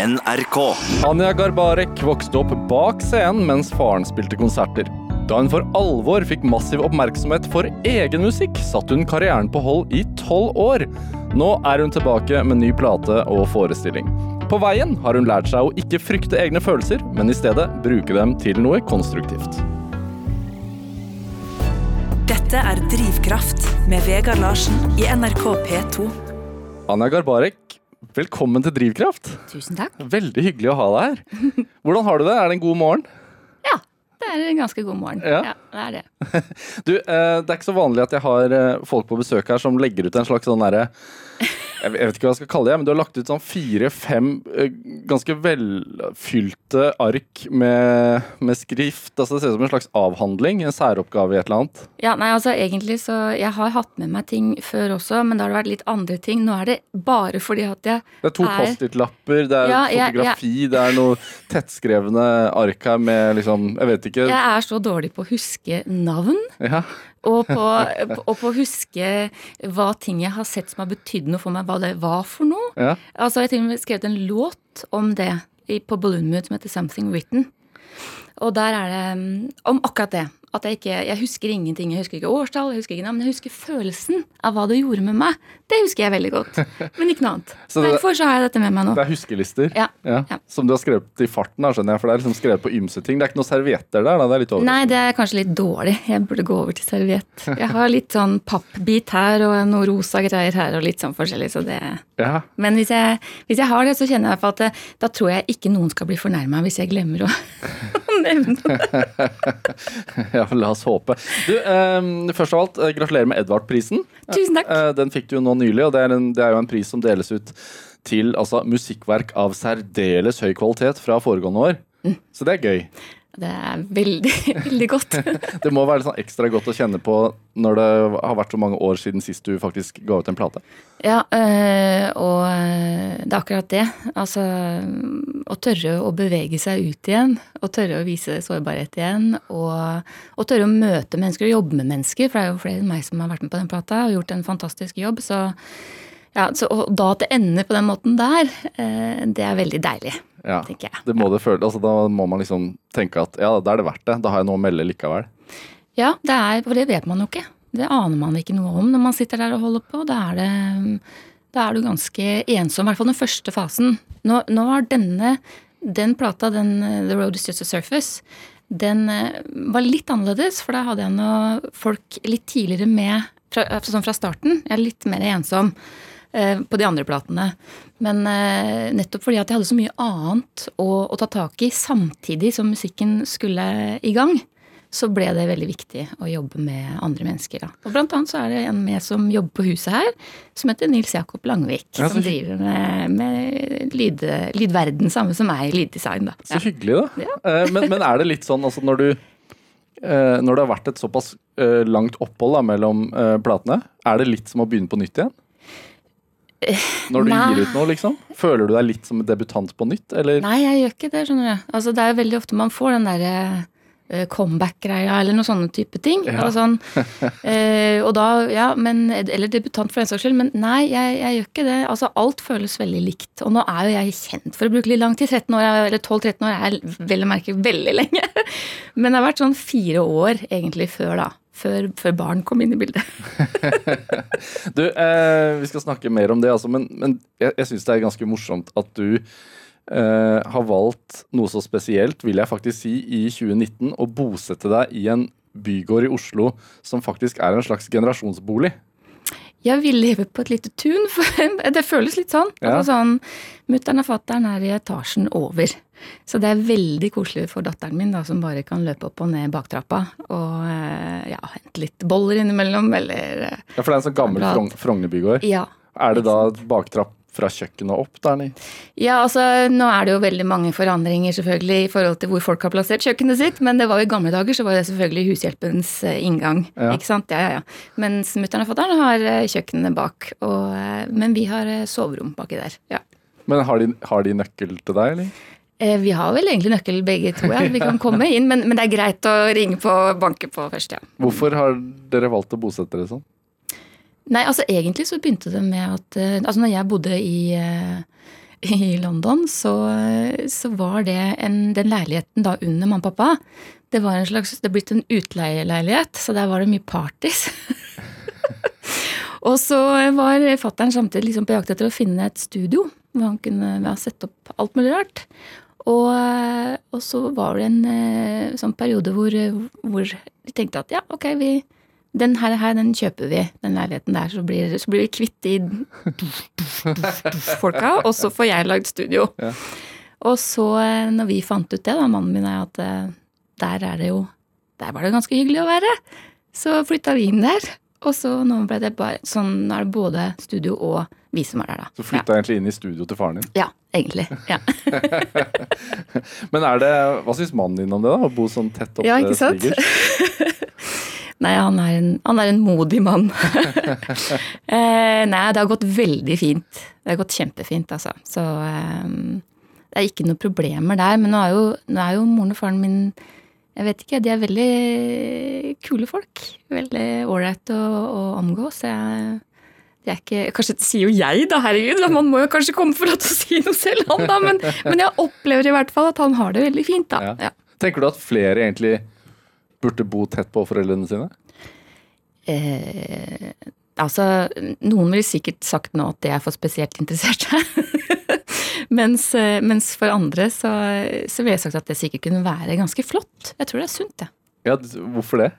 NRK. Anja Garbarek vokste opp bak scenen mens faren spilte konserter. Da hun for alvor fikk massiv oppmerksomhet for egen musikk, satte hun karrieren på hold i tolv år. Nå er hun tilbake med ny plate og forestilling. På veien har hun lært seg å ikke frykte egne følelser, men i stedet bruke dem til noe konstruktivt. Dette er Drivkraft med Vegard Larsen i NRK P2. Anja Garbarek, velkommen til Drivkraft. Tusen takk. Veldig hyggelig å ha deg her. Hvordan har du det? Er det en god morgen? Ja, det er en ganske god morgen. Ja. det er det. Du, eh, det er ikke så vanlig at jeg har eh, folk på besøk her som legger ut en slags sånn derre jeg vet ikke hva jeg skal kalle det, men du har lagt ut sånn fire-fem eh, ganske velfylte ark med, med skrift. Altså Det ser ut som en slags avhandling, en særoppgave i et eller annet. Ja, nei, altså egentlig så Jeg har hatt med meg ting før også, men da har det vært litt andre ting. Nå er det bare fordi at jeg er Det er to er- Post-It-lapper, det er Ja, jeg- fotografi, det er noe tettskrevne ark her med liksom Jeg vet ikke. Jeg er så dårlig på å huske navn. Ja. Og på, og på å huske hva ting jeg har sett som har betydd noe for meg, hva det var for noe. Ja. Altså, Jeg har skrevet en låt om det på Balloon Mood som heter Something Written. Og der er det mm, om akkurat det. At jeg ikke Jeg husker ingenting. Jeg husker ikke årstall, jeg husker ikke navn, men jeg husker følelsen av hva det gjorde med meg. Det husker jeg veldig godt. Men ikke noe annet. Så det- Derfor så har jeg dette med meg nå. Det er huskelister Ja, ja. som du har skrevet i farten, her, skjønner jeg. For det er liksom skrevet på ymse ting. Det er ikke noen servietter der, da. Det er litt over. Nei, det er kanskje litt dårlig. Jeg burde gå over til serviett. Jeg har litt sånn pappbit her og noe rosa greier her og litt sånn forskjellig, så det Ja. Men hvis jeg, hvis jeg har det, så kjenner jeg at det, da tror jeg ikke noen skal bli fornærma hvis jeg glemmer å nevne det. ja, la oss håpe. Du, eh, først av alt, eh, gratulerer med Edvard-prisen. Tusen takk. Eh, den fikk du jo nå nylig, og det er, en, det er jo en pris som deles ut til altså, musikkverk av særdeles høy kvalitet fra foregående år. Mm. Så det er gøy. Det er veldig, veldig godt. Det må være sånn ekstra godt å kjenne på når det har vært så mange år siden sist du faktisk ga ut en plate. Ja, øh, og øh, det er akkurat det. Altså å tørre å bevege seg ut igjen. Å tørre å vise sårbarhet igjen. Og, og tørre å møte mennesker og jobbe med mennesker. For det er jo flere enn meg som har vært med på den plata og gjort en fantastisk jobb. Så, ja, så og da at det ender på den måten der, øh, det er veldig deilig, Ja, tenker jeg. det må det føle, altså, Da må man liksom tenke at ja, da er det verdt det. Da har jeg noe å melde likevel. Ja, det er, for det vet man jo ikke. Det aner man ikke noe om når man sitter der og holder på. Da er, det, da er du ganske ensom, i hvert fall den første fasen. Nå, nå har denne, den plata, den eh, The Road Is Just a Surface, den eh, var litt annerledes, for da hadde jeg noe folk litt tidligere med, fra, altså sånn fra starten. Jeg er litt mer ensom eh, på de andre platene. Men eh, nettopp fordi at jeg hadde så mye annet å, å ta tak i samtidig som musikken skulle i gang, så ble det veldig viktig å jobbe med andre mennesker. Da. Og blant annet så er det en med som jobber på huset her, som heter Nils Jakob Langvik. Ja, som driver med, med lyd, lydverden, samme som meg, lyddesign. Da. Så hyggelig, da. Ja. Men, men er det litt sånn altså når du eh, Når det har vært et såpass eh, langt opphold da, mellom eh, platene, er det litt som å begynne på nytt igjen? Når du nei. gir ut noe, liksom? Føler du deg litt som en debutant på nytt, eller? Nei, jeg gjør ikke det, skjønner du. Altså, det er veldig ofte man får den derre uh, comeback-greia eller noen sånne type ting. Ja. Altså, sånn, uh, og da, ja, men, eller debutant for den saks skyld, men nei, jeg, jeg gjør ikke det. Altså, alt føles veldig likt. Og nå er jo jeg kjent for å bruke litt lang tid. 13 år, eller 12-13 år er vel å merke veldig lenge. Men det har vært sånn fire år egentlig før da. Før, før barn kom inn i bildet. Du, eh, vi skal snakke mer om det, altså, men, men jeg, jeg syns det er ganske morsomt at du eh, har valgt noe så spesielt, vil jeg faktisk si, i 2019 å bosette deg i en bygård i Oslo som faktisk er en slags generasjonsbolig. Jeg vil leve på et lite tun, for det føles litt sånn. Ja. Altså sånn Mutter'n og fatter'n er i etasjen over. Så det er veldig koselig for datteren min, da, som bare kan løpe opp og ned baktrappa og eh, ja, hente litt boller innimellom, eller eh, Ja, For det er en sånn gammel Frognerbygård? Ja. Er det da baktrapp fra kjøkkenet opp der? eller? Ja, altså nå er det jo veldig mange forandringer selvfølgelig i forhold til hvor folk har plassert kjøkkenet sitt, men det var jo i gamle dager så var det selvfølgelig hushjelpens eh, inngang. Ja. ikke sant? Ja, ja, ja. Mens mutter'n og fatter'n har eh, kjøkkenet bak, og, eh, men vi har soverom baki der. ja. Men har de, har de nøkkel til deg, eller? Vi har vel egentlig nøkkel begge to, ja. Vi kan komme inn, men, men det er greit å ringe på banke på først, ja. Hvorfor har dere valgt å bosette dere sånn? Nei, altså egentlig så begynte det med at eh, Altså når jeg bodde i eh, i London, så, så var det en, den leiligheten da under mamma og pappa. Det var en slags, det er blitt en utleieleilighet, så der var det mye parties. og så var fattern samtidig liksom på jakt etter å finne et studio hvor han kunne ja, sette opp alt mulig rart. Og, og, så var det en eh, sånn periode hvor, hvor de tenkte at ja, ok, vi, den her, her, den kjøper vi, den leiligheten der, så blir, så blir vi kvitt de folka, og så får jeg lagd studio. Ja. Og så, eh, når vi fant ut det, da, mannen min er at eh, der er det jo Der var det ganske hyggelig å være. Så flytta vi inn der. Og så nå ble det bare sånn er det både studio og vi som er der, da. Så flytta ja. egentlig inn i studio til faren din? Ja, egentlig. Ja. Men er det Hva syns mannen din om det, da? Å bo sånn tett opp ja, ikke sant? Nei, han er, en, han er en modig mann. eh, nei, det har gått veldig fint. Det har gått kjempefint, altså. Så eh, det er ikke noen problemer der. Men nå er jo, nå er jo moren og faren min jeg vet ikke, de er veldig kule folk. Veldig ålreit å, å omgås. Jeg, det er ikke, Kanskje det sier jo jeg, da, herregud. Man må jo kanskje komme for å si noe selv, han da. Men, men, jeg opplever i hvert fall at han har det veldig fint, da. Ja. Ja. Tenker du at flere egentlig burde bo tett på foreldrene sine? Eh, altså, noen ville sikkert sagt nå at det er for spesielt interesserte. mens, eh, mens, for andre så, så ville jeg sagt at det sikkert kunne være ganske flott. Jeg tror det er sunt, det. Ja, hvorfor det?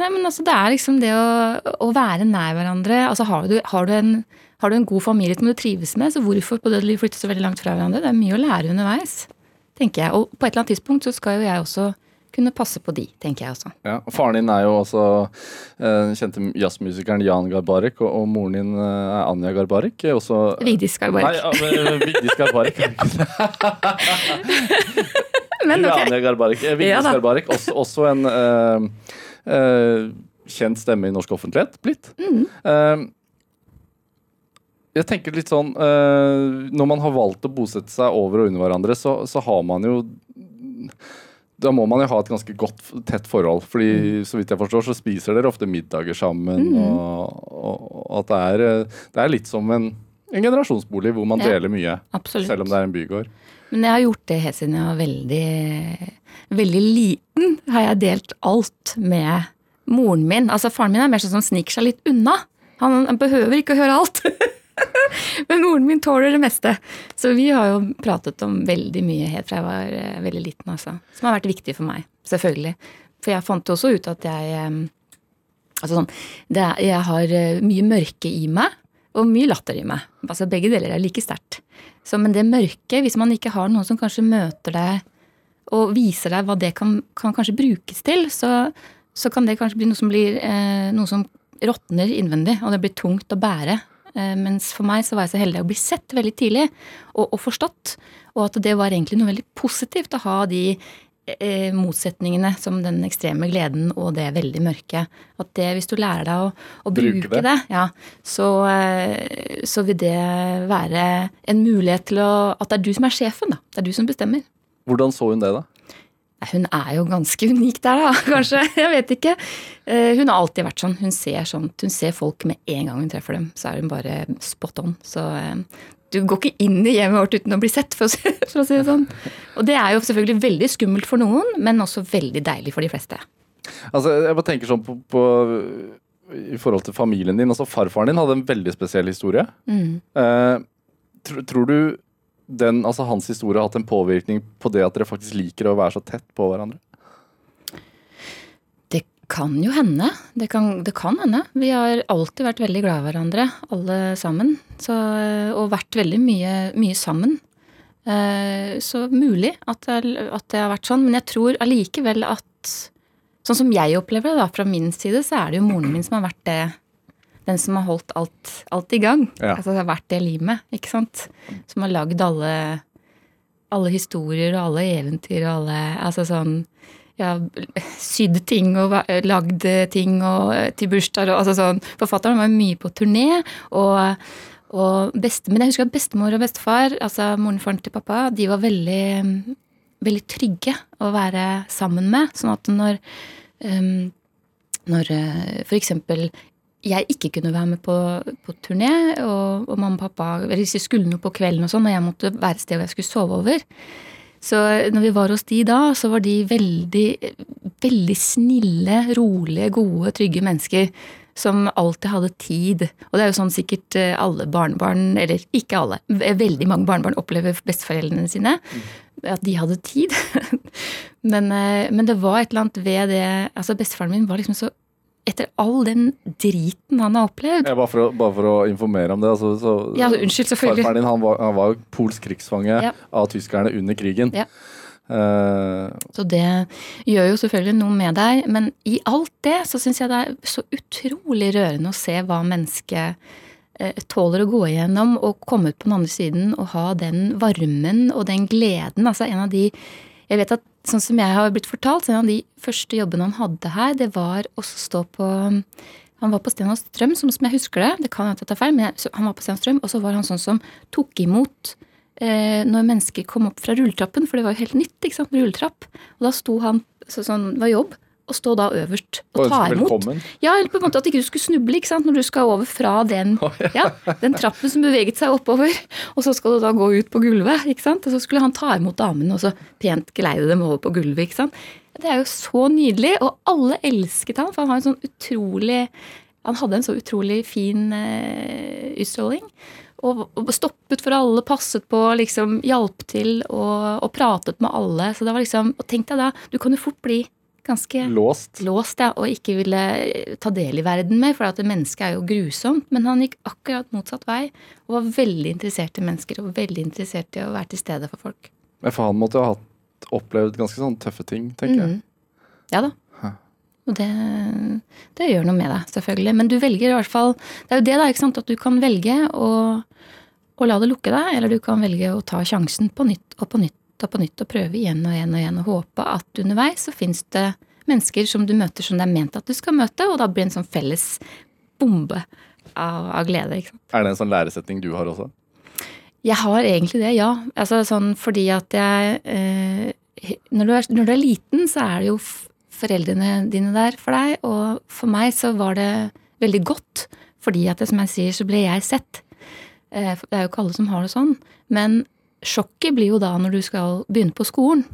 Nei, men altså, Det er liksom det å, å være nær hverandre. altså har du, har, du en, har du, en, god familie som du trives med, så hvorfor på dødelig flytte så veldig langt fra hverandre? Det er mye å lære underveis, tenker jeg. Og på et eller annet tidspunkt så skal jo jeg også kunne passe på de, tenker jeg også. Ja, og Faren din er jo også eh, kjente jazzmusikeren Jan Garbarek, og, og, moren din eh, er Anja Garbarek. Også, Vigdis Garbarek. Nei, uh, Vigdis Garbarek. Men ok. Anja Garbarek. Vigdis ja, Garbarek, også, også en uh, uh, kjent stemme i norsk offentlighet blitt. Mm. jeg tenker litt sånn Når man har valgt å bosette seg over og under hverandre, så, så har man jo da må man jo ha et ganske godt, tett forhold. fordi mm. så vidt jeg forstår, så spiser dere ofte middager sammen. Mm. Og, og, og, at det er, det er, litt som en, en generasjonsbolig hvor man ja, deler mye. Absolutt. Selv om det er en bygård. Men jeg har gjort det helt siden jeg var veldig, veldig liten. Har jeg delt alt med moren min. Altså Faren min er mer sånn som sniker seg litt unna. Han, han behøver ikke å høre alt. Men moren min tåler det meste. Så vi har jo pratet om veldig mye helt fra jeg var eh, veldig liten, altså. Som har vært viktig for meg. Selvfølgelig. For jeg fant jo også ut at jeg eh, Altså sånn er, Jeg har eh, mye mørke i meg, og mye latter i meg. Altså begge deler er like sterkt. Men det mørke, hvis man ikke har noen som kanskje møter deg og viser deg hva det kan, kan kanskje brukes til, så, så, kan det kanskje bli noe som blir eh, noe som råtner innvendig, og det blir tungt å bære. Eh, mens for meg så var jeg så heldig å bli sett veldig tidlig og, og forstått. Og at det var egentlig noe veldig positivt å ha de eh, motsetningene som den ekstreme gleden og det veldig mørke. At det, hvis du lærer deg å, å bruke, bruke, det, ja, så, eh, så, vil det være en mulighet til å At det er du som er sjefen, da. Det er du som bestemmer. Hvordan så hun det, da? Hun er jo ganske unik der, da, kanskje. Jeg vet ikke. Eh, hun har alltid vært sånn. Hun ser sånt. hun ser folk med en gang hun treffer dem. Så er hun bare spot on. Så eh, du går ikke inn i hjemmet vårt uten å bli sett, for å, si, for å si det sånn. Og det er jo selvfølgelig veldig skummelt for noen, men også veldig deilig for de fleste. Altså, jeg bare tenker sånn på, på i forhold til familien din. altså Farfaren din hadde en veldig spesiell historie. Mm. Eh, tror, tror du den, altså hans historie har hatt en påvirkning på det at dere faktisk liker å være så tett på hverandre? Det kan jo hende. Det kan, det kan hende. Vi har alltid vært veldig glad i hverandre, alle sammen. Så, og vært veldig mye, mye sammen. Eh, så mulig at det, at det, har vært sånn. Men jeg tror allikevel at Sånn som jeg opplever det da, fra min side, så er det jo moren min som har vært det den som har holdt alt, alt i gang. Ja. Altså det har vært det limet, ikke sant. Som har lagd alle, alle historier og alle eventyr og alle Altså sånn ja, sydd ting og lagd ting og, til bursdager og altså sånn. Forfatteren var mye på turné. og, og beste, Men jeg husker at bestemor og bestefar, altså moren og faren til pappa, de var veldig, veldig trygge å være sammen med. Sånn at når um, når eh, f.eks jeg ikke kunne være med på, på turné, og, og, mamma og pappa eller vi skulle noe på kvelden og sånn, og jeg måtte være et sted hvor jeg skulle sove over. Så når vi var hos de da, så var de veldig, veldig snille, rolige, gode, trygge mennesker. Som alltid hadde tid. Og det er jo sånn sikkert eh, alle barnebarn, eller ikke alle, veldig mange barnebarn opplever besteforeldrene sine. Mm. At de hadde tid. men, eh, men, det var et eller annet ved det altså Bestefaren min var liksom så etter all den driten han har opplevd. Ja, bare, for å, bare, for å, informere om det. Altså, så, ja, altså, unnskyld, selvfølgelig. Farfaren din han var, han var polsk krigsfange ja. av tyskerne under krigen. Ja. Uh, så det gjør jo selvfølgelig noe med deg. Men i alt det så syns jeg det er så utrolig rørende å se hva mennesket uh, tåler å gå igjennom og komme ut på den andre siden og ha den varmen og den gleden. Altså en av de Jeg vet at sånn som jeg har blitt fortalt, en av de første jobbene han hadde her, det var å stå på han var på Sten og Strøm, som, som jeg husker det. Det kan jeg tar feil, men jeg, han var på Sten og Strøm, og så var han sånn som tok imot eh, når mennesker kom opp fra rulletrappen, for det var jo helt nytt, ikke sant, rulletrapp. Og da sto han så, sånn, var jobb, og stå da øverst og ta imot. Velkommen. Ja, eller på en måte At ikke du skulle snuble ikke sant, når du skal over fra den, oh, ja. Ja, den trappen som beveget seg oppover. Og så skal du da gå ut på gulvet. ikke sant, Og så skulle han ta imot damene og så pent geleide dem over på gulvet. ikke sant. Det er jo så nydelig, og alle elsket han, for han har en sånn utrolig Han hadde en så utrolig fin uh, utstråling. Og, og, stoppet for alle, passet på, liksom hjalp til og, og pratet med alle. Så det var liksom, og tenk deg da, du kan jo fort bli ganske låst. låst ja, og ikke ville ta del i verden mer, for at mennesket er jo grusomt. Men han gikk akkurat motsatt vei og var veldig interessert i mennesker og veldig interessert i å være til stede for folk. Men for han måtte jo ha opplevd ganske sånn tøffe ting, tenker mm. jeg. Ja da. Og det, det, gjør noe med deg, selvfølgelig. Men du velger i hvert fall Det er jo det, da, ikke sant, at du kan velge å, å la det lukke deg, eller du kan velge å ta sjansen på nytt og på nytt og på nytt og prøve igjen og igjen og igjen og håpe at underveis så fins det mennesker som du møter som det er ment at du skal møte, og da blir det en sånn felles bombe av, av glede. Er det en sånn læresetning du har også? Jeg har egentlig det, ja. Altså sånn fordi at jeg eh, når, du er, når, du er, liten, så er det jo foreldrene dine der for deg, og for meg så var det veldig godt. Fordi at, som jeg sier, så ble jeg sett. Eh, det er jo ikke alle som har det sånn. Men sjokket blir jo da når du skal begynne på skolen.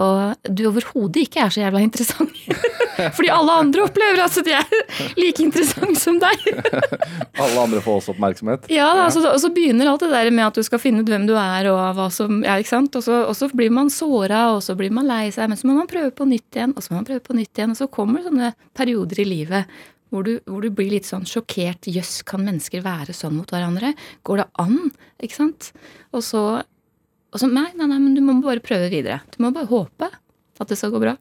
Og du overhodet ikke er så jævla interessant. Fordi alle andre opplever at de er like interessante som deg. alle andre får også oppmerksomhet? Ja, da, altså, og så begynner alt det der med at du skal finne ut hvem du er og hva som ja, ikke sant? Og så, og så blir man såra, og så blir man lei seg, men så må man prøve på nytt igjen, og så må man prøve på nytt igjen. Og så kommer sånne perioder i livet hvor du, hvor du, blir litt sånn sjokkert. Jøss, kan mennesker være sånn mot hverandre? Går det an? Ikke sant? Og så og så nei, nei, nei, men du må bare prøve videre. Du må bare håpe at det skal gå bra.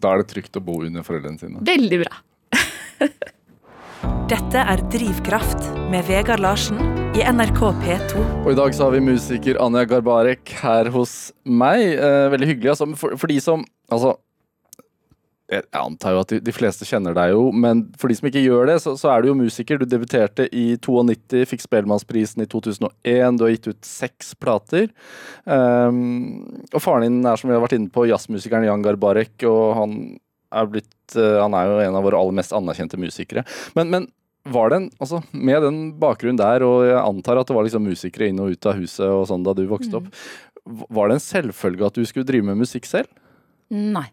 Da er det trygt å bo under foreldrene sine. Veldig bra. Dette er Drivkraft med Vegard Larsen i NRK P2. Og I dag så har vi musiker Anja Garbarek her hos meg. Eh, veldig hyggelig. Altså, for, for, de som Altså, jeg antar jo at de, fleste kjenner deg jo, men for de som ikke gjør det, så, så er du jo musiker. Du debuterte i 92, fikk Spellemannsprisen i 2001, du har gitt ut seks plater. Um, og faren din er, som vi har vært inne på, jazzmusikeren Jan Garbarek, og han er, blitt, uh, han er jo en av våre aller mest anerkjente musikere. Men, men var den, altså Med den bakgrunnen der, og jeg antar at det var liksom musikere inn og ut av huset og sånn da du vokste opp, mm. var det en selvfølge at du skulle drive med musikk selv? Nei.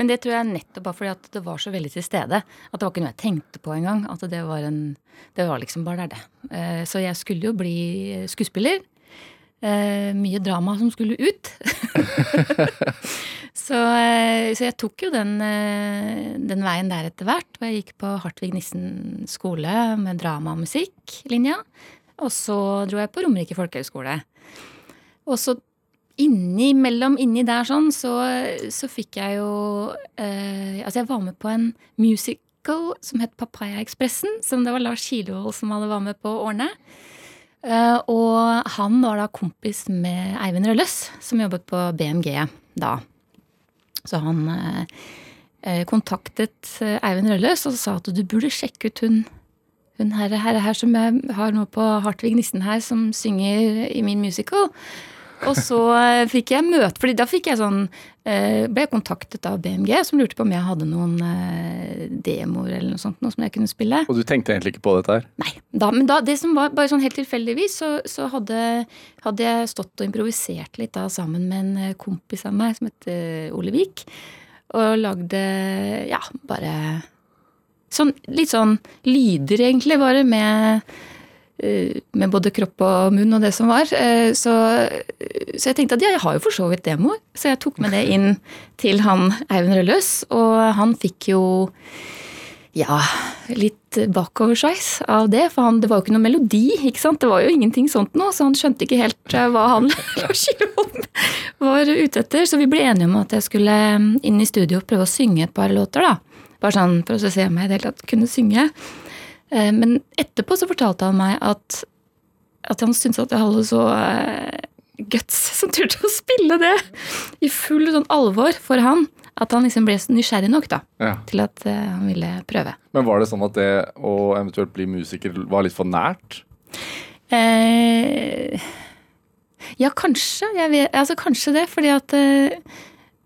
Men det tror jeg nettopp bare fordi at det var så veldig til stede. At det var ikke noe jeg tenkte på engang. At det var en Det var liksom bare der, det. Eh, så jeg skulle jo bli skuespiller. Eh, mye drama som skulle ut. så, eh, så, jeg tok jo den, den veien der etter hvert. Og jeg gikk på Hartvig Nissen skole med drama- og musikklinja. Og så dro jeg på Romerike folkehøgskole. Og så innimellom inni der sånn, så, så fikk jeg jo eh, Altså, jeg var med på en musical som het Papaya-ekspressen, som det var Lars Kilevold som hadde vært med på å ordne. Eh, og han var da kompis med Eivind Rølløs, som jobbet på BMG da. Så han eh, eh, kontaktet eh, Eivind Rølløs og sa at du burde sjekke ut hun hun herre her, her som jeg har nå på Hartvig Nissen her, som synger i min musical. Og så eh, fikk jeg møte fordi da fikk jeg sånn eh, ble jeg kontaktet av BMG, som lurte på om jeg hadde noen eh, demoer eller noe sånt noe som jeg kunne spille. Og du tenkte egentlig ikke på dette her? Nei. Da, men da, det som var bare sånn helt tilfeldigvis, så, så hadde, hadde, jeg stått og improvisert litt da sammen med en kompis av meg som heter Ole Vik. Og lagde ja, bare sånn litt sånn lyder, egentlig, bare med med både kropp og munn og det som var. Eh, så, så, jeg tenkte at ja, jeg har jo for så vidt demoer. Så jeg tok med det inn til han Eivind Rølløs, og han fikk jo ja, litt bakoversveis av det. For han, det var jo ikke noe melodi, ikke sant. Det var jo ingenting sånt nå, så han skjønte ikke helt eh, hva han var ute etter. Så vi ble enige om at jeg skulle inn i studio og prøve å synge et par låter, da. Bare sånn for å se om jeg i det hele tatt kunne synge. Eh, men etterpå så fortalte han meg at, at han syntes at jeg hadde så uh, guts som turte å spille det i full sånn alvor for han. At han liksom ble nysgjerrig nok da, ja. til at uh, han ville prøve. Men var det sånn at det å eventuelt bli musiker var litt for nært? Eh, ja, kanskje. Vet, altså, kanskje det. Fordi at eh,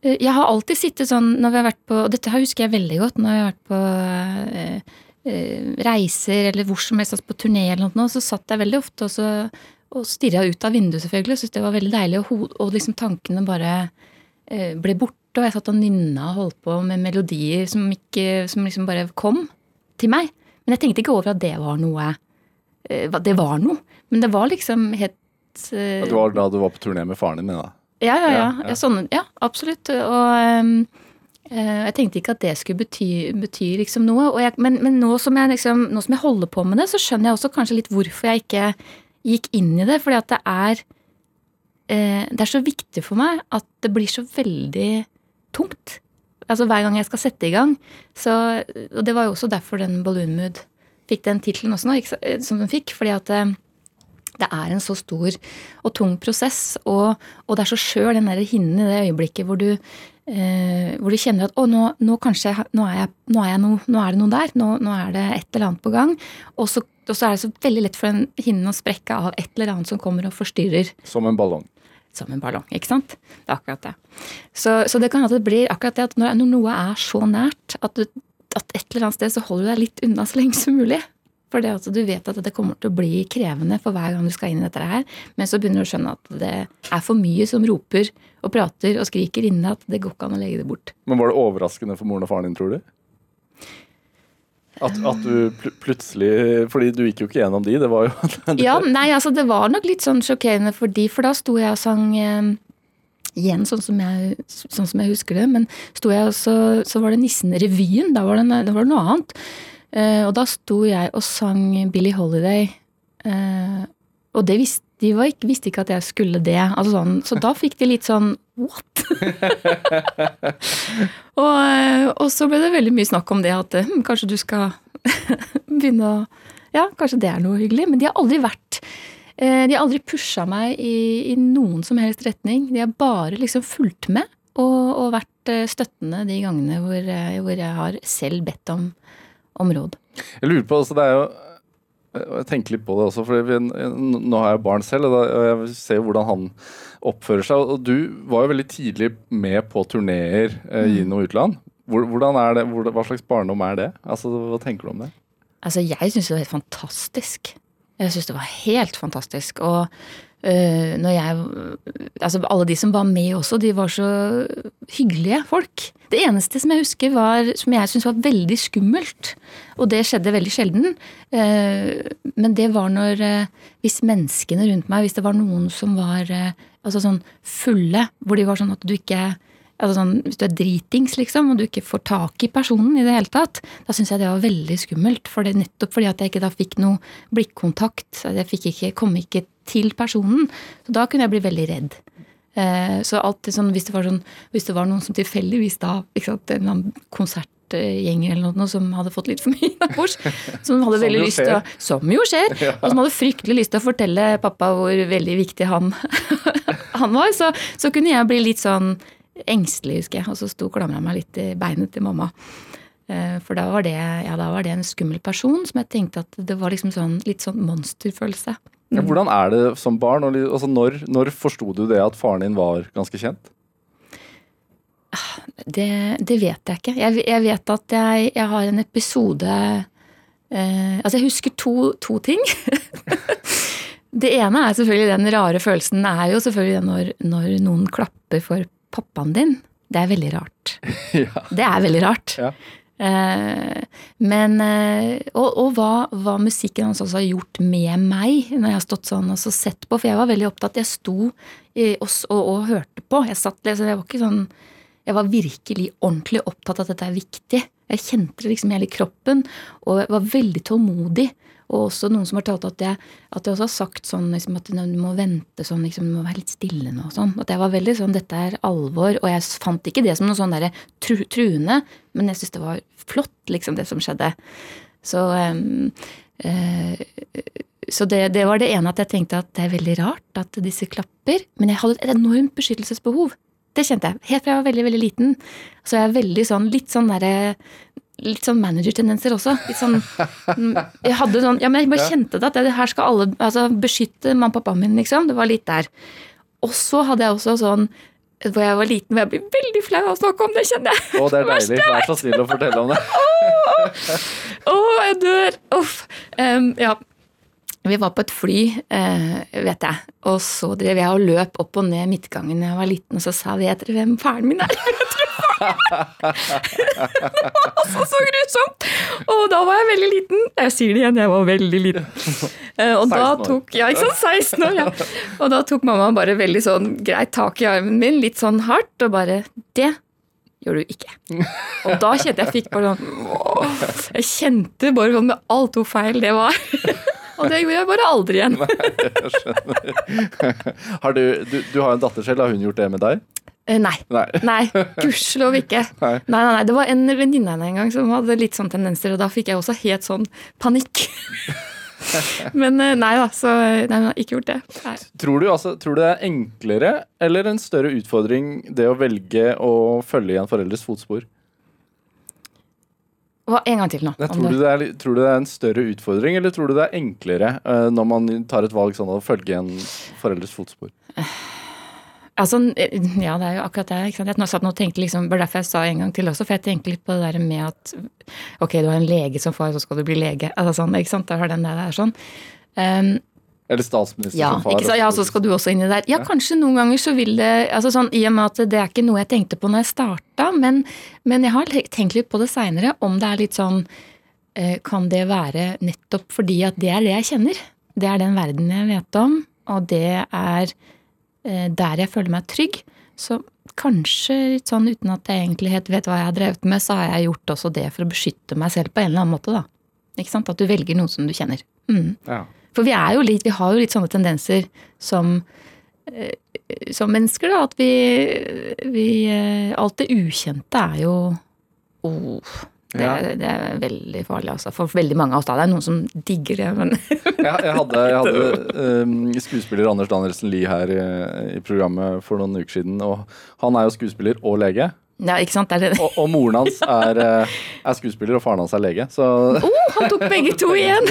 jeg har alltid sittet sånn når vi har vært på Og dette husker jeg veldig godt når vi har vært på eh, Eh, reiser eller hvor som helst, altså på turné eller noe, så satt jeg veldig ofte og, så, og stirra ut av vinduet, selvfølgelig. Og syntes det var veldig deilig. Og, og liksom tankene bare eh, ble borte. Og jeg satt og nynna og holdt på med melodier som, ikke, som liksom bare kom til meg. Men jeg tenkte ikke over at det var noe eh, Det var noe. Men det var liksom helt Det var da du var på turné med faren din? da? Ja, ja, ja. ja. Sånn, ja absolutt. Og um, Eh, jeg tenkte ikke at det skulle bety, bety liksom noe. Jeg, men, men nå, som jeg liksom, nå, som jeg holder på med det, så skjønner jeg også kanskje litt hvorfor jeg ikke gikk inn i det. Fordi at det er eh, Det er så viktig for meg at det blir så veldig tungt. Altså hver gang jeg skal sette i gang. Så, og det var jo også derfor den Balloon Mood fikk den tittelen også nå, ikke, som den fikk. fordi at eh, det er en så stor og tung prosess, og, og det er så skjør, den der hinnen i det øyeblikket hvor du eh, hvor du kjenner at å, nå, nå kanskje nå er, jeg, nå, er no, nå er, det noe der. Nå, er det et eller annet på gang. Og så, og så er det så veldig lett for den hinnen å sprekke av et eller annet som kommer og forstyrrer. Som en ballong. Som en ballong, ikke sant. Det er akkurat det. Så, så det kan at det blir akkurat det at når, når noe er så nært at, du, at et eller annet sted så holder du deg litt unna så lenge som mulig. For det at du vet at det kommer til å bli krevende for hver gang du skal inn i dette her. Men så begynner du å skjønne at det er for mye som roper og prater og skriker inne at det går ikke an å legge det bort. Men var det overraskende for moren og faren din, tror du? At, at, du pl plutselig Fordi du gikk jo ikke gjennom de, det var jo Ja, nei, altså det var nok litt sånn sjokkerende for de, for da sto jeg og sang eh, igjen sånn som, jeg, sånn som jeg husker det, men sto jeg og så, så var det Nissen-revyen, da da var det noe annet. Uh, og da sto jeg og sang Billie Holiday. Uh, og det visste, de ikke, visste ikke at jeg skulle det. Altså sånn, så da fikk de litt sånn what? og, uh, og, så ble det veldig mye snakk om det at hm, kanskje du skal begynne å Ja, kanskje det er noe hyggelig. Men de har aldri vært De har aldri pusha meg i, i, noen som helst retning. De har bare liksom fulgt med og, og vært støttende de gangene hvor, hvor jeg har selv bedt om område. Jeg lurer på, altså det er jo jeg tenker litt på det også, for nå har jeg barn selv, og jeg ser hvordan han oppfører seg. Og du var jo veldig tidlig med på turneer eh, i mm. noe utland. Hvordan er det, hva slags barndom er det? Altså, Hva tenker du om det? Altså, Jeg syns det var helt fantastisk. Jeg syns det var helt fantastisk. Og når jeg Altså, alle de som var med også, de var så hyggelige folk. Det eneste som jeg husker var, som jeg syntes var veldig skummelt, og det skjedde veldig sjelden, uh, men det var når uh, Hvis menneskene rundt meg, hvis det var noen som var altså sånn fulle, hvor de var sånn at du ikke altså sånn, Hvis du er dritings, liksom, og du ikke får tak i personen i det hele tatt, da syns jeg det var veldig skummelt. For det, nettopp fordi at jeg ikke da fikk noe blikkontakt. Jeg fikk ikke, kom ikke til personen. Så da kunne jeg bli veldig redd. Eh, så alltid sånn, hvis det var, sånn, hvis det var noen som tilfeldigvis da ikke sant, En annen konsertgjenger eller noe som hadde fått litt for mye innabords. Som hadde veldig lyst til å Som jo skjer! Og som hadde fryktelig lyst til å fortelle pappa hvor veldig viktig han, han var. Så, så kunne jeg bli litt sånn engstelig, husker jeg. Og så sto og klamra meg litt i beinet til mamma. Eh, for da var, det, ja, da var det en skummel person som jeg tenkte at det var liksom sånn, litt sånn monsterfølelse. Ja, hvordan er det som barn? Altså, når når forsto du det at faren din var ganske kjent? Det, det vet jeg ikke. Jeg, jeg vet at jeg, jeg har en episode eh, Altså, jeg husker to, to ting. det ene er selvfølgelig den rare følelsen er jo selvfølgelig det når, når noen klapper for pappaen din. Det er veldig rart. ja. Det er veldig rart. Ja. Eh, men eh, Og, og hva, hva musikken hans også har gjort med meg når jeg har stått sånn og så sett på. For jeg var veldig opptatt. Jeg sto og, og, og hørte på. Jeg satt jeg var ikke sånn Jeg var virkelig ordentlig opptatt av at dette er viktig. Jeg kjente det liksom hele kroppen, og var veldig tålmodig. Og også noen som har talt at jeg, at jeg også har sagt sånn liksom, at du må vente sånn, liksom, du må være litt stille nå sånn. At jeg var veldig sånn dette er alvor. Og jeg fant ikke det som noe sånn derre tru, truende, men jeg syns det var flott, liksom, det som skjedde. Så um, uh, så det, det var det ene at jeg tenkte at det er veldig rart at disse klapper. Men jeg hadde et enormt beskyttelsesbehov. Det kjente jeg. Helt fra jeg var veldig veldig liten. Så jeg er veldig sånn, litt sånn derre Litt sånn managertendenser også. Litt sånn mm, Jeg hadde sånn Ja, men jeg bare kjente det at det her skal alle altså, beskytte mamma og pappaen min, liksom. Det var litt der. Og så hadde jeg også sånn hvor jeg var liten, hvor jeg blir veldig flau av å snakke om det, kjenner jeg. Å, det er deilig. Vær så snill å fortelle om det. Å, jeg dør! Uff. Um, ja. Vi var på et fly, eh, vet jeg, og så drev jeg og løp opp og ned midtgangen da jeg var liten, og så sa vet dere hvem faren min er? altså, så grusomt! Og da var jeg veldig liten. Jeg sier det igjen, jeg var veldig liten. Eh, og da tok, ja, ikke sant, 16 år, ja. Og da tok mamma bare veldig sånn greit tak i armen min, litt sånn hardt, og bare Det gjør du ikke. Og da kjente jeg fikk bare sånn åh, Jeg kjente bare sånn med alt hvor feil det var. Og det gjorde jeg bare aldri igjen. Nei, Jeg skjønner. Har du, du, du har en datter selv. Har hun gjort det med deg? Eh, Nei. Nei. Nei, gudskjelov ikke. Nei. Nei, nei, nei, Det var en venninne av henne en gang som hadde litt sånne tendenser, og da fikk jeg også helt sånn panikk. Men eh, nei da, så nei, hun har ikke gjort det. Tror du, altså, tror du det er enklere eller en større utfordring det å velge å følge i en foreldres fotspor? Hva, en gang til nå. Tror, du det er, tror du det er en større utfordring, eller tror du det er enklere eh, når man tar et valg sånn å følge i en foreldres fotspor? Altså, ja, det er jo akkurat det. ikke sant? Jeg satt nå og tenkte liksom, bare var derfor jeg sa en gang til også, for jeg tenkte litt på det der med at ok, du har en lege som far, så skal du bli lege. Altså sånn, ikke sant? Da har den der sånn. Um, Eller statsminister ja, som far? ikke ja, så skal du også inn i det der. Ja, kanskje noen ganger så vil det altså sånn, I og med at det er ikke noe jeg tenkte på når jeg starta, men, men jeg har tenkt litt på det seinere, om det er litt sånn eh, Kan det være nettopp fordi at det er det jeg kjenner? Det er den verden jeg vet om, og det er der jeg føler meg trygg. Så kanskje litt sånn uten at jeg egentlig helt vet hva jeg har drevet med, så har jeg gjort også det for å beskytte meg selv på en eller annen måte, da. Ikke sant? At du velger noen som du kjenner. Mm. Ja. For vi, er jo litt, vi har jo litt sånne tendenser som, eh, som mennesker, da. At vi, vi eh, Alt det ukjente er jo oh, det, Ja. det er veldig farlig, altså. For veldig mange av oss. da. Det er noen som digger det, men Ja, jeg hadde, jeg hadde um, skuespiller Anders Danielsen Lie her i, i programmet for noen uker siden. Og han er jo skuespiller og lege. Ja, ikke sant? Det det. Og, og moren hans er, eh, er skuespiller, og faren hans er lege. Så Oh, han tok begge to igjen!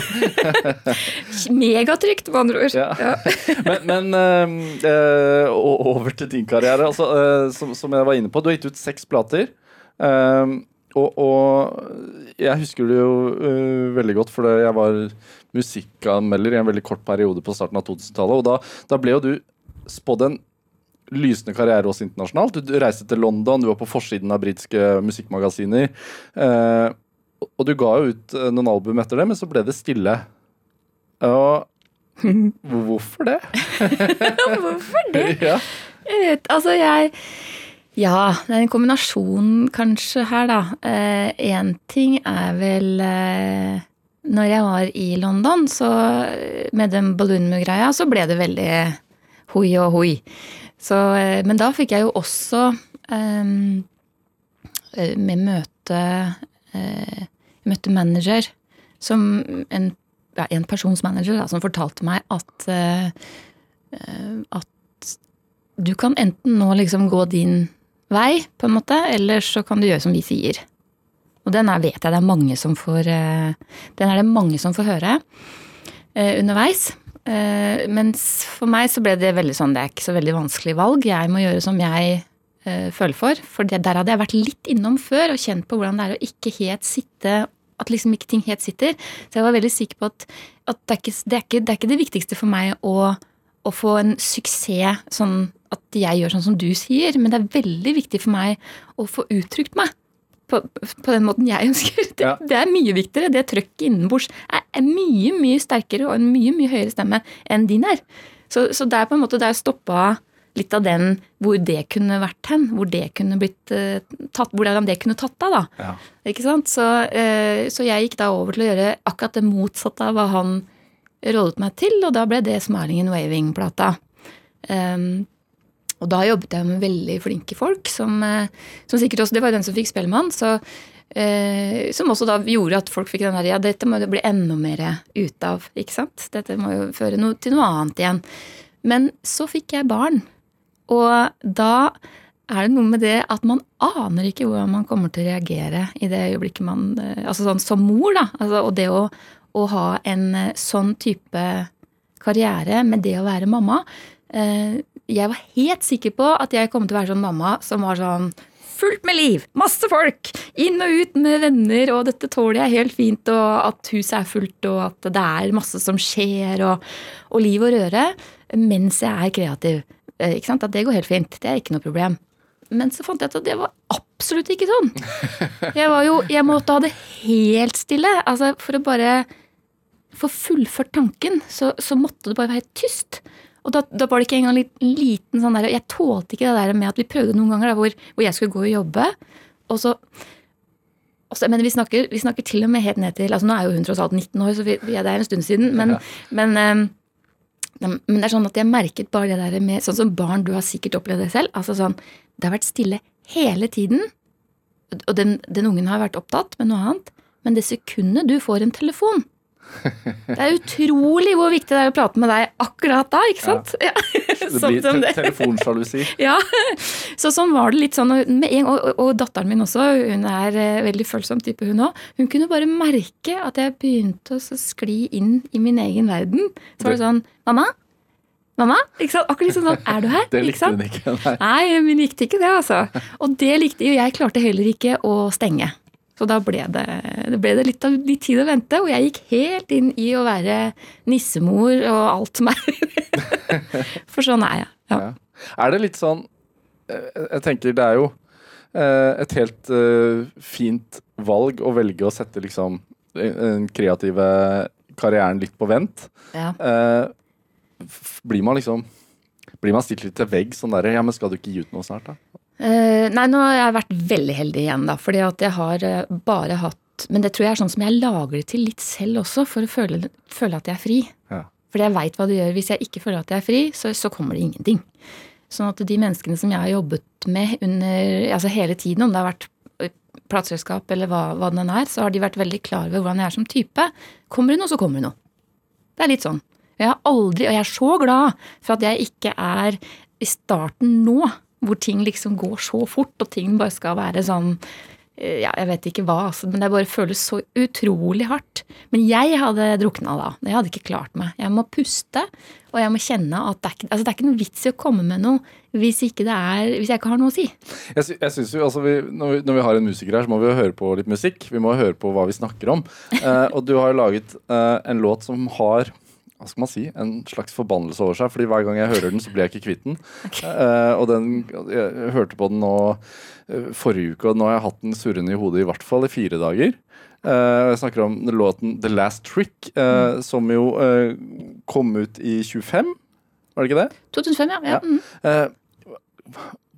Megatrygt, med andre ord. Ja. Men, men øh, eh, over til din karriere. Altså, øh, som, som jeg var inne på, du har gitt ut seks plater. Eh, og, og jeg husker det jo uh, veldig godt, for jeg var musikkanmelder i en veldig kort periode på starten av 2000-tallet. Og da, da ble jo du spådd en lysende karriere også internasjonalt. Du reiste til London, du var på forsiden av britiske musikkmagasiner. Uh, og du ga jo ut eh, noen album etter det, men så ble det stille. Og hvorfor det? Hvorfor det? ja. Altså jeg Ja, det er en kombinasjon kanskje her, da. Én ting er vel eh, Når jeg var i London, så eh, med den Balloonmu-greia, så ble det veldig hoi og hoi. Så, eh, men da fikk jeg jo også eh, eh, med møte eh, Jeg møtte manager som en, ja, en persons manager da, som fortalte meg at eh, eh, at du kan enten nå liksom gå din vei, på en måte, eller så kan du gjøre som vi sier. Og den er, vet jeg det er mange som får eh, Den er det mange som får høre eh, underveis. Eh, mens for meg så ble det veldig sånn, det er ikke så veldig vanskelig valg. Jeg må gjøre som jeg eh, føler for. For det, der hadde jeg vært litt innom før og kjent på hvordan det er å ikke helt sitte At liksom ikke ting helt sitter. Så jeg var veldig sikker på at, at det, er ikke, det, er ikke, det, er ikke, det viktigste for meg å, å få en suksess sånn at jeg gjør sånn som du sier, men det er veldig viktig for meg å få uttrykt meg på, på, den måten jeg ønsker. Det, ja. det er mye viktigere. Det trøkket innenbords er, er, mye mye sterkere og en mye mye høyere stemme enn din er. Så, så det er på en måte der stoppa litt av den hvor det kunne vært hen. Hvor det kunne blitt uh, tatt, hvordan det kunne tatt av, da. Ja. Ikke sant? Så, uh, så, jeg gikk da over til å gjøre akkurat det motsatte av hva han rådet meg til, og da ble det 'Smiling and Waving'-plata. Um, og da jobbet jeg med veldig flinke folk, som, eh, som sikkert også Det var jo den som fikk Spellemann. Eh, som også da gjorde at folk fikk den der Ja, dette må det bli enda mer ut av. ikke sant? Dette må jo føre no, til noe annet igjen. Men så fikk jeg barn. Og da er det noe med det at man aner ikke hvordan man kommer til å reagere i det øyeblikket man eh, Altså sånn som mor, da. Altså, og det å, å ha en eh, sånn type karriere med det å være mamma. Jeg var helt sikker på at jeg kom til å være sånn mamma som var sånn fullt med liv, masse folk, inn og ut med venner, og dette tåler jeg helt fint, og at huset er fullt, og at det er masse som skjer, og, og liv og røre, mens jeg er kreativ. Eh, ikke sant? At det går helt fint. Det er ikke noe problem. Men så fant jeg ut at det var absolutt ikke sånn. Jeg var jo, jeg måtte ha det helt stille. altså For å bare få fullført tanken, så, så måtte det bare være tyst. Og da, da, var det ikke engang en liten sånn der Jeg tålte ikke det der med at vi prøvde noen ganger da, hvor, hvor, jeg skulle gå og jobbe, og så også, men vi snakker, vi snakker, til og med helt ned til altså Nå er jo hun tross alt 19 år, så vi, vi er der en stund siden. Men, ja. men, um, men, det er sånn at jeg merket bare det der med Sånn som barn, du har sikkert opplevd det selv. altså sånn, Det har vært stille hele tiden. Og den, den ungen har vært opptatt med noe annet. Men det sekundet du får en telefon, det er utrolig hvor viktig det er å prate med deg akkurat da, ikke sant? Ja. Ja. det blir te telefonsjalusi. Ja. Så sånn var det litt sånn. Og, og, og, datteren min også, hun er eh, veldig følsom type, hun òg. Hun kunne bare merke at jeg begynte å skli inn i min egen verden. Så var det sånn Mamma? Mamma? Ikke sant? Akkurat sånn, Er du her? Det likte hun ikke. Nei. nei, hun likte ikke det, altså. Og det likte jo jeg klarte heller ikke å stenge. Så da ble det, det, ble det litt, litt tid å vente, og jeg gikk helt inn i å være nissemor og alt som er. For sånn er jeg. Ja. Ja. Er det litt sånn eh, Jeg tenker det er jo eh, et helt uh, fint valg å velge å sette liksom den kreative karrieren litt på vent. Ja. Blir man liksom Blir man stilt litt til vegg sånn derre Ja, men skal du ikke gi ut noe snart, da? Uh, nei, nå har jeg vært veldig heldig igjen, da. Fordi at jeg har uh, bare hatt Men det tror jeg er sånn som jeg lager det til litt selv også, for å føle, føle at jeg er fri. Ja. Fordi jeg veit hva det gjør. Hvis jeg ikke føler at jeg er fri, så, så, kommer det ingenting. Sånn at de menneskene som jeg har jobbet med under, altså hele tiden, om det har vært eh, plateselskap eller hva, hva den er, så har de vært veldig klar over hvordan jeg er som type. Kommer det noe, så kommer det noe. Det er litt sånn. Jeg har aldri, og jeg er så glad for at jeg ikke er i starten nå hvor ting liksom går så fort, og ting bare skal være sånn eh, ja, jeg vet ikke hva, altså, men det bare føles så utrolig hardt. Men jeg hadde drukna da. Jeg hadde ikke klart meg. Jeg må puste, og jeg må kjenne at det er ikke, altså, det er ikke noe vits i å komme med noe hvis, ikke det er, hvis jeg ikke har noe å si. Jeg, jeg synes jo, altså vi, når, vi, når, vi, har en musiker her, så må vi jo høre på litt musikk. Vi må høre på hva vi snakker om. Eh, og du har jo laget eh, en låt som har hva skal man si, en slags forbannelse over seg. fordi hver gang jeg hører den, så blir jeg ikke kvitt den. Okay. Uh, og den, jeg hørte på den nå uh, forrige uke, og nå har jeg hatt den surrende i hodet i hvert fall i fire dager. Uh, jeg snakker om låten The Last Trick, mm. som jo kom ut i 25. Var det ikke det? 2005, ja. ja. Mm.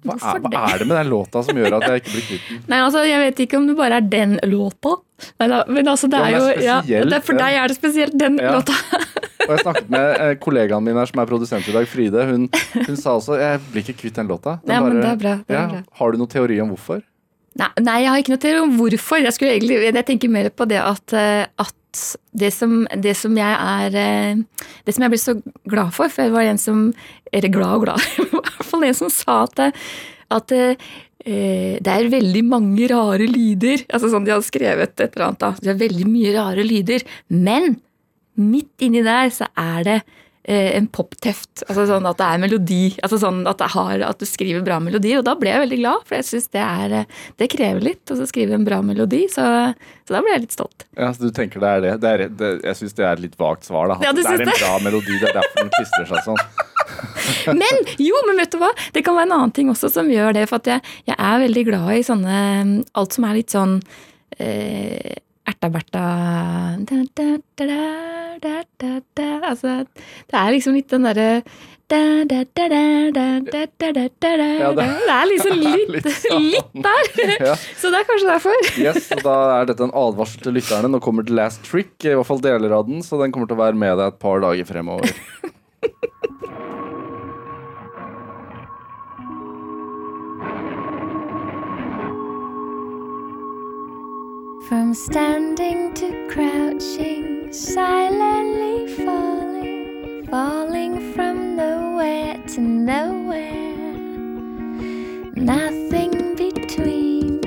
Hva er, hva er, det med den låta som gjør at jeg ikke blir kvitt den? Nei, altså, Jeg vet ikke om det bare er den låta. Men, men altså, det er jo ja, det, For deg er det spesielt den ja. låta. og Jeg snakket med eh, kollegaen min her som er produsent i dag, Fride. Hun, hun sa også jeg blir ikke kvitt den låta. Den ja, bare, men det er bra, det er bra. Har du noen teori om hvorfor? Nei, nei, jeg har ikke noe teori om hvorfor. Jeg, egentlig, jeg tenker mer på det at, eh, at det som, det som, jeg er eh, Det som jeg ble så glad for, for jeg var en som Eller glad og glad, i hvert fall en som sa at, at eh, det er veldig mange rare lyder. Altså sånn De hadde skrevet et eller annet. da, Det er veldig mye rare lyder. Men midt inni der så er det eh, en popteft. Altså sånn at det er melodi. altså sånn at, det har, at du skriver bra melodi. Og da ble jeg veldig glad, for jeg syns det, eh, det krever litt å skrive en bra melodi. Så, så, da ble jeg litt stolt. Ja, Så du tenker det er det? det, er, det jeg syns det er et litt vagt svar. da. Ja, det er en bra melodi, det er derfor den klistrer seg sånn. men jo, men vet du hva? Det kan være en annen ting også som gjør det. For at jeg, jeg er veldig glad i sånne Alt som er litt sånn eh, erta-berta Altså, det er liksom litt den derre ja, det, er liksom litt, litt, sånn. litt der. Ja. Så det er kanskje derfor. yes, Da er dette en advarsel til lytterne. Nå kommer The Last Trick, i hvert fall deler av den, så den kommer til å være med deg et par dager fremover. From standing to crouching, silently falling, falling from nowhere to nowhere. Nothing between,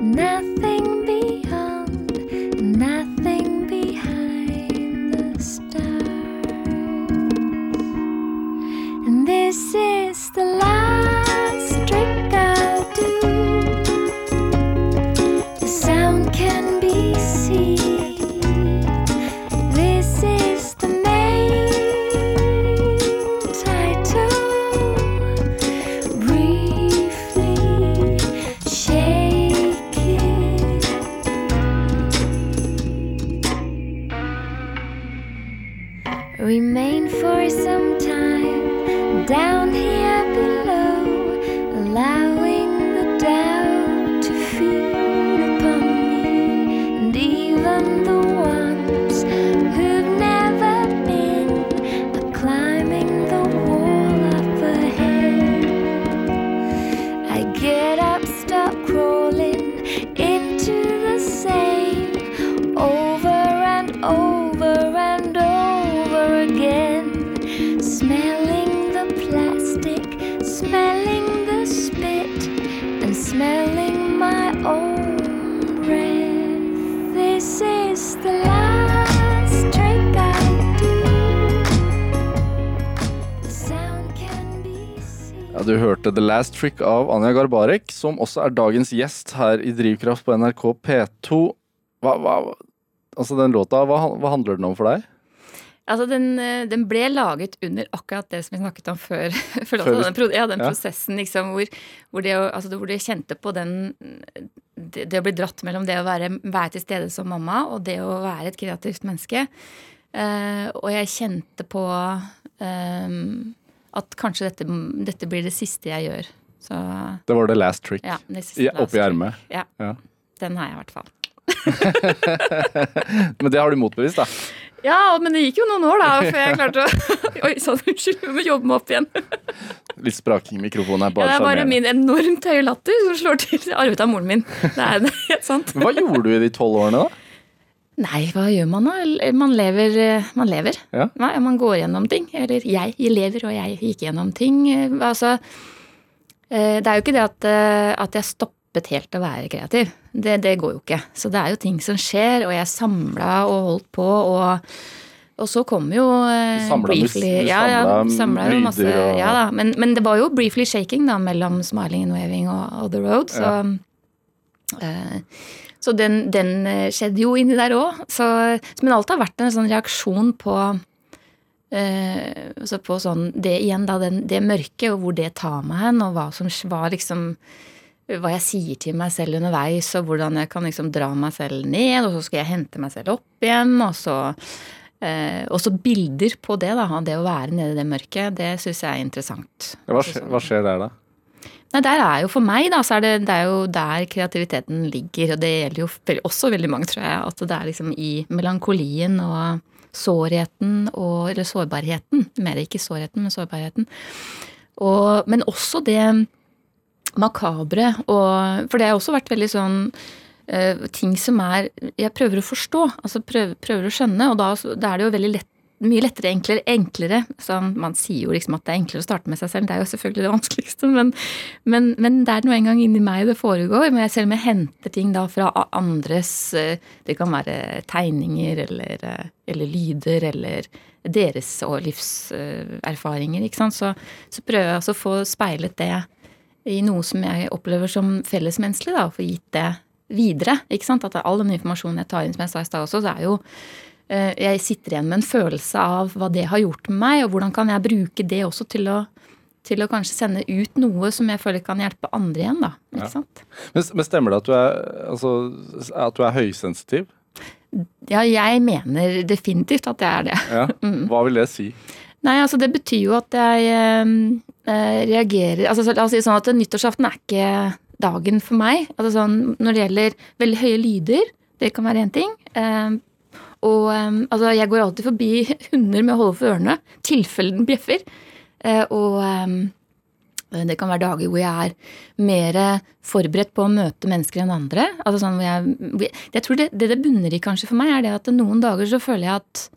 nothing beyond, nothing behind the stars. And this is the last du hørte The Last Trick av Anja Garbarek, som også er dagens gjest her i Drivkraft på NRK P2. Hva, hva, altså den låta, hva, hva, handler den om for deg? Altså, den, eh, den, ble laget under akkurat det som vi snakket om før. før den, ja, den prosessen liksom, hvor, hvor, det, altså, hvor, det, kjente på den det, det, å bli dratt mellom det å være, være, til stede som mamma og det å være et kreativt menneske. Uh, og jeg kjente på um, at kanskje dette, dette, blir det siste jeg gjør. Så, det var the last trick ja, I, oppi ermet? Ja, ja. Den har jeg i hvert fall. men det har du motbevist, da? Ja, men det gikk jo noen år da før jeg klarte å Oi sann, unnskyld, vi må jobbe meg opp igjen. Litt spraking i mikrofonen er bare ja, Det er bare min enormt høye latter som slår til. Arvet av moren min. Det er helt sant. Hva gjorde du i de tolv årene, da? Nei, hva gjør man da? Man lever. Eh, man, lever. Ja. man går gjennom ting. Eller jeg, jeg lever, og jeg gikk gjennom ting. Eh, altså, eh, det er jo ikke det at, at jeg stoppet helt å være kreativ. Det, det, går jo ikke. Så det er jo ting som skjer, og jeg samla og holdt på. og og så kom jo eh, samla briefly ja, ja, samla jo masse, og... ja da, men, men, det var jo briefly shaking da mellom smiling and waving og, og The Road. Så ja. eh, så den, den eh, skjedde jo inni der òg. Men alt har vært en sånn reaksjon på eh, altså på sånn det igjen, da, den, det mørket, og hvor det tar meg hen, og hva som var liksom hva jeg sier til meg selv underveis, og hvordan jeg kan liksom dra meg selv ned, og så skal jeg hente meg selv opp igjen, og så eh, også bilder på det, da. Det å være nede i det mørket, det syns jeg er interessant. Hva skjer, hva skjer der, da? Nei, der er jo For meg, da, så er det, det er jo der kreativiteten ligger. Og det gjelder jo også veldig mange, tror jeg. At det er liksom i melankolien og sårheten og Eller sårbarheten. Mer ikke sårheten, men sårbarheten. Og, men også det makabre. Og, for det har også vært veldig sånn uh, ting som er Jeg prøver å forstå. Altså prøver, prøver å skjønne. Og da, da er det jo veldig lett mye lettere, enklere, enklere. Sånn, man sier jo liksom at det er enklere å starte med seg selv, det er jo selvfølgelig det vanskeligste, men, men, men det er nå engang inni meg det foregår. Men selv om jeg henter ting da fra andres eh, Det kan være tegninger eller, eh, eller lyder eller deres og livserfaringer, ikke sant. Så, så prøver jeg altså å få speilet det i noe som jeg opplever som fellesmenneskelig, da, og få gitt det videre. ikke sant? At all den informasjonen jeg tar inn, som jeg sa i stad også, så er jo eh, Jeg sitter igjen med en følelse av hva det har gjort med meg, og hvordan kan jeg bruke det også til å, til å kanskje sende ut noe som jeg føler kan hjelpe andre igjen, da. ikke Ja. Men, men stemmer det at du er, altså, at du er høysensitiv? Ja, jeg mener definitivt at jeg er det. Ja. Hva vil det si? Nei, altså det betyr jo at jeg eh, eh, reagerer altså så La oss si sånn at nyttårsaften er ikke dagen for meg. Altså sånn når det gjelder veldig høye lyder, det kan være én ting. Eh, og altså jeg går alltid forbi hunder med å holde for ørene, tilfelle den bjeffer. Eh, og det kan være dager hvor jeg er mer forberedt på å møte mennesker enn andre. Altså sånn hvor jeg, jeg tror det, det det bunner i kanskje for meg, er det at noen dager så føler jeg at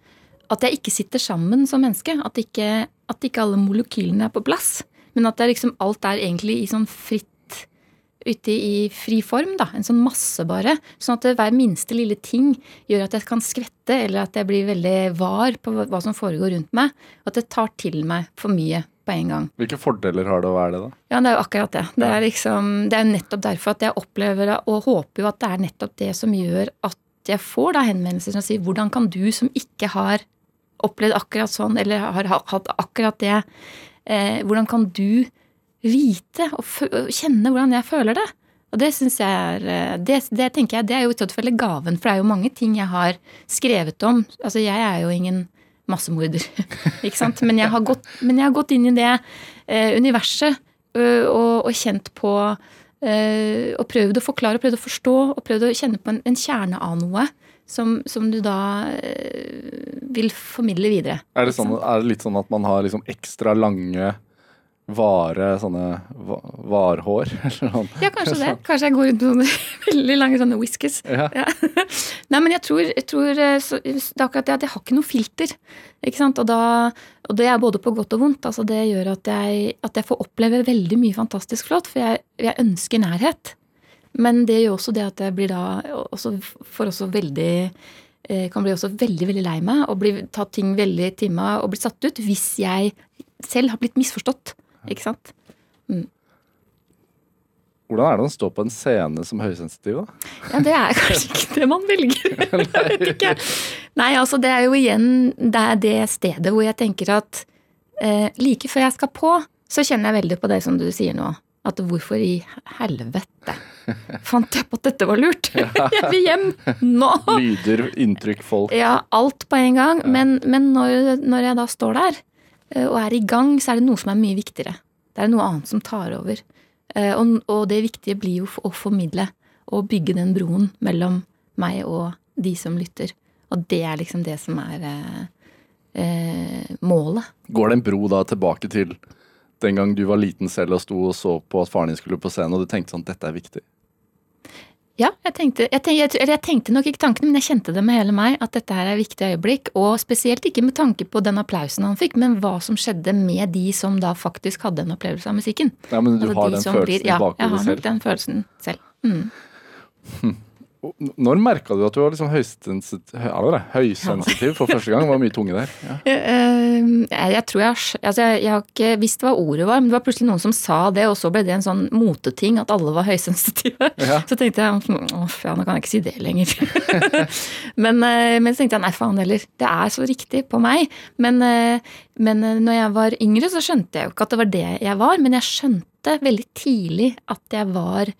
at jeg ikke sitter sammen som menneske. At ikke, at ikke alle molekylene er på plass. Men at det er liksom, alt er egentlig i sånn fritt ute i fri form. da, En sånn masse, bare. Sånn at hver minste lille ting gjør at jeg kan skvette, eller at jeg blir veldig var på hva som foregår rundt meg. Og at det tar til meg for mye på en gang. Hvilke fordeler har det å være det, da? Ja, det er jo akkurat det. Det er liksom, det er nettopp derfor at jeg opplever og håper jo at det er nettopp det som gjør at jeg får da henvendelser som sier hvordan kan du som ikke har opplevd akkurat sånn, eller har hatt akkurat det, eh, hvordan kan du vite og og kjenne hvordan jeg føler det? Og det syns jeg er eh, det, det tenker jeg, det er jo i tilfelle gaven, for det er jo mange ting jeg har skrevet om. Altså, jeg er jo ingen massemorder, ikke sant? Men jeg har gått, jeg har gått inn i det eh, universet ø, og, og kjent på eh, Og prøvd å forklare, prøvd å forstå, og prøvd å kjenne på en, en kjerne av noe. Som, som du da eh, vil formidle videre. Er det, sånn, er det litt sånn at man har liksom ekstra lange, vare sånne va varhår? Eller sånn? Ja, kanskje det. Kanskje jeg går rundt med sånne veldig lange sånne whiskers. Ja. Ja. Nei, men jeg tror, jeg tror eh, så, det er akkurat det at jeg har ikke noe filter. Ikke sant? Og, da, og det er både på godt og vondt. Altså det gjør at jeg, at jeg får oppleve veldig mye fantastisk flott, for jeg, jeg ønsker nærhet. Men det gjør også det at jeg blir da også, får også veldig eh, kan bli også veldig veldig lei meg og bli tatt ting veldig i meg og bli satt ut hvis jeg selv har blitt misforstått. Ikke sant? Hvordan er det å stå på en scene som høysensitiv, da? Ja, det er kanskje ikke det man velger. Jeg vet ikke. Nei, altså det er jo igjen det det stedet hvor jeg tenker at eh, like før jeg skal på, så kjenner jeg veldig på det som du sier nå. At hvorfor i helvete fant jeg på at dette var lurt? Jeg vil hjem nå! Lyder, inntrykk, folk. Ja, alt på en gang. Men, men når, når jeg da står der og er i gang, så er det noe som er mye viktigere. Det er noe annet som tar over. Eh, Og, og det viktige blir jo å formidle og bygge den broen mellom meg og de som lytter. Og det er liksom det som er eh, eh, målet. Går det en bro da tilbake til den gang du var liten selv og sto og så på at faren din skulle på scenen, og du tenkte sånn dette er viktig? Ja, jeg tenkte, jeg, tenkte, jeg, tenkte nok ikke tankene, men jeg kjente det med hele meg. At dette her er et viktig øyeblikk. Og spesielt ikke med tanke på den applausen han fikk, men hva som skjedde med de som da faktisk hadde en opplevelse av musikken. Ja, men du Altså, har de den følelsen blir- i Ja, jeg har nok den følelsen selv. Mm. Når merka du at du var liksom høysensitiv, høysensitiv for første gang? Det var mye tunge der. Ja. Eh, jeg, jeg tror jeg altså jeg, jeg har ikke visst hva ordet var, men det var plutselig noen som sa det, og så ble det en sånn moteting at alle var høysensitive. Ja. Så tenkte jeg åh, ja, nå kan jeg ikke si det lenger. men, eh, men så tenkte jeg nei, faen heller. Det er så riktig på meg. Men, eh, men eh, når jeg var yngre, så skjønte jeg jo ikke at det var det jeg var. Men jeg skjønte veldig tidlig at jeg var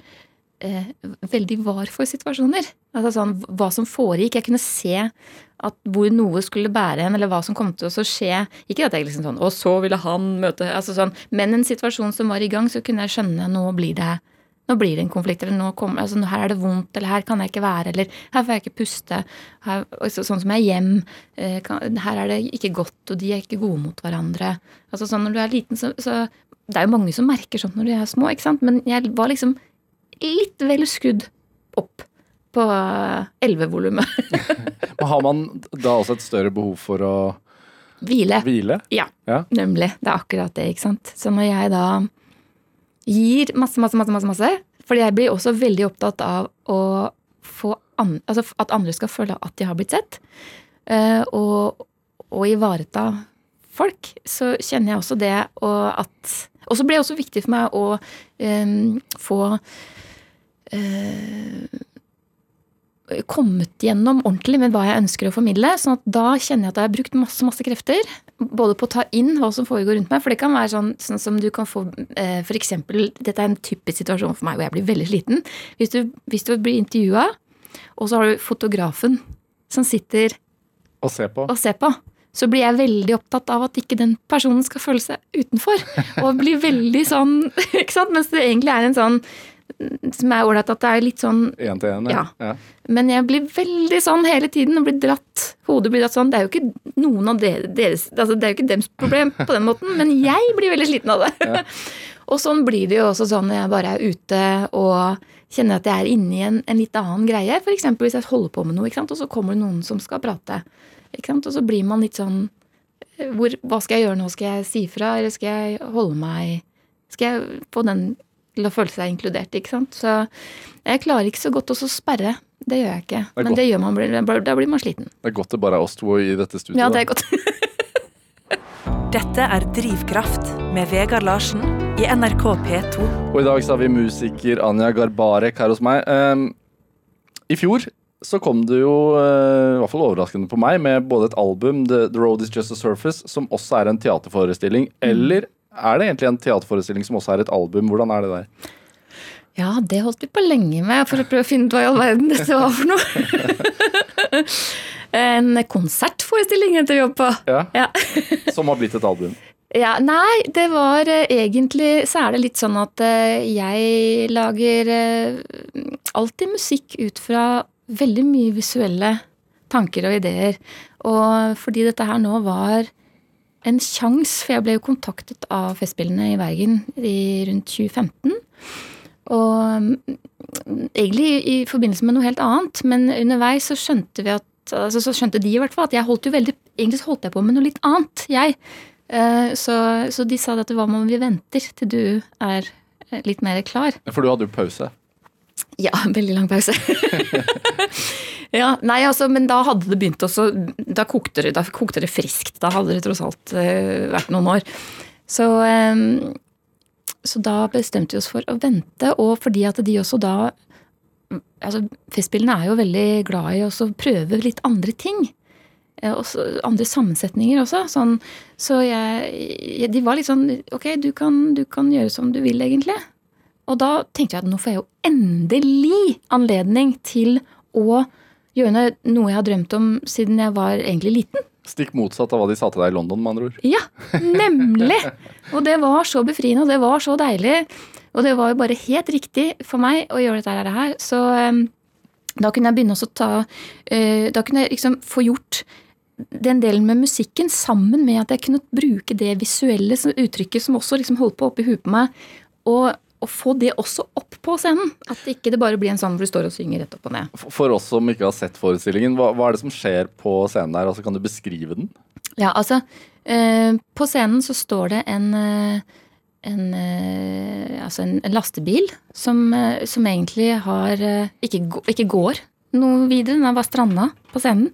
eh, veldig var for situasjoner. Altså sånn, Hva som foregikk. Jeg kunne se at hvor noe skulle bære hen, eller hva som kom til å skje. Ikke at jeg liksom sånn Og så ville han møte altså sånn, Men en situasjon som var i gang, så kunne jeg skjønne nå blir det nå blir det en konflikt, eller nå kommer, altså, her er det vondt, eller her kan jeg ikke være, eller her får jeg ikke puste. Her, og sånn som jeg er hjem. Eh, kan, her er det ikke godt, og de er ikke gode mot hverandre. Altså sånn Når du er liten, så, så Det er jo mange som merker sånt når de er små, ikke sant? men jeg var liksom litt vel skrudd opp på 11-volumet. Men har man da også et større behov for å Hvile. Hvile? Ja, Ja. nemlig. Det er akkurat det, ikke sant. Så når jeg da gir masse, masse, masse, masse, masse For jeg blir også veldig opptatt av å få an, altså at andre skal føle at de har blitt sett. eh, og, og ivareta folk. Så kjenner jeg også det, og at Og så blir det også viktig for meg å um, få eh, kommet gjennom ordentlig med hva jeg ønsker å formidle. sånn at da kjenner jeg at jeg har brukt masse masse krefter. Både på å ta inn hva som foregår rundt meg. For det kan være sånn, sånn som du kan få eh, for eksempel, Dette er en typisk situasjon for meg hvor jeg blir veldig sliten. Hvis du, hvis du blir intervjua, og så har du fotografen som sitter og ser på. og ser på, så blir jeg veldig opptatt av at ikke den personen skal føle seg utenfor. Og blir veldig sånn ikke sant? Mens det egentlig er en sånn som er ålreit at det er litt sånn Én til én, Ja. ja. Men jeg blir veldig sånn hele tiden og blir dratt. Hodet blir dratt sånn. Det er jo ikke noen av deres altså Det er jo ikke deres problem på den måten, men jeg blir veldig sliten av det. og sånn blir det jo også sånn når jeg bare er ute og kjenner at jeg er inne i en, en litt annen greie. F.eks. hvis jeg holder på med noe, og så kommer det noen som skal prate. Og så blir man litt sånn hvor, Hva skal jeg gjøre nå? Skal jeg si fra, eller skal jeg holde meg Skal jeg få den til å føle seg inkludert, ikke sant? Så jeg klarer ikke så godt å sperre. Det gjør jeg ikke. Det Men godt. det gjør man, da blir man sliten. Det er godt det bare er oss to i dette studioet. Ja, det er godt. Dette er Drivkraft med Vegard Larsen i NRK P2. Og i dag så har vi musiker Anja Garbarek her hos meg. Ehm, I fjor så kom det jo, eh, i hvert fall overraskende på meg, med både et album, The, The Road Is Just a Surface, som også er en teaterforestilling. Eller er det egentlig en teaterforestilling som også er et album? Hvordan er det der? Ja, det holdt vi på lenge med for å prøve å finne ut hva i all verden dette var for noe. en konsertforestilling heter vi jobb på. Ja, Ja. Som har blitt et album. Ja, nei, det var eh, egentlig Så er det litt sånn at eh, jeg lager eh, alltid musikk ut fra veldig mye visuelle tanker og ideer. Og fordi dette her nå var en sjanse, for jeg ble jo kontaktet av Festspillene i Bergen i rundt 2015. Og egentlig i forbindelse med noe helt annet, men underveis så skjønte vi at altså, så skjønte de i hvert fall at jeg holdt jo veldig Egentlig så holdt jeg på med noe litt annet, jeg. Eh, Så, så de sa at hva om vi venter til du er eh, litt mer klar? For du hadde jo pause. Ja, veldig lang pause. ja, nei altså, Men da hadde det begynt også Da kokte det, da kokte det friskt. Da hadde det tross alt uh, vært noen år. Så, um, så da bestemte vi oss for å vente, og fordi at de også da altså Festspillene er jo veldig glad i å prøve litt andre ting. Eh, Også andre sammensetninger også. Sånn, så jeg, jeg, de var litt sånn Ok, du kan, du kan gjøre som du vil, egentlig. Og da tenkte jeg at nå får jeg jo endelig anledning til å gjøre noe- jeg har drømt om siden jeg var egentlig liten. Stikk motsatt av hva de sa til deg i London, med andre ord. Ja, nemlig! Og det var så befriende, og det var så deilig. Og det var jo bare helt riktig for meg å gjøre dette her. Så um, da kunne jeg begynne å ta uh, Da kunne jeg liksom få gjort den delen med musikken sammen med at jeg kunne bruke det visuelle uttrykket som også liksom holdt på oppi huet på meg, og, og få det også opp på scenen. At ikke det bare blir en sånn hvor du står og synger rett opp og ned. For- For oss som ikke har sett forestillingen, hva, hva er det som skjer på scenen der? Altså, kan du beskrive den? Ja, altså eh, På scenen så står det en eh, en, eh, altså en, en lastebil som, eh, som egentlig har eh, ikke, ikke går noe videre. Den er bare stranda på scenen.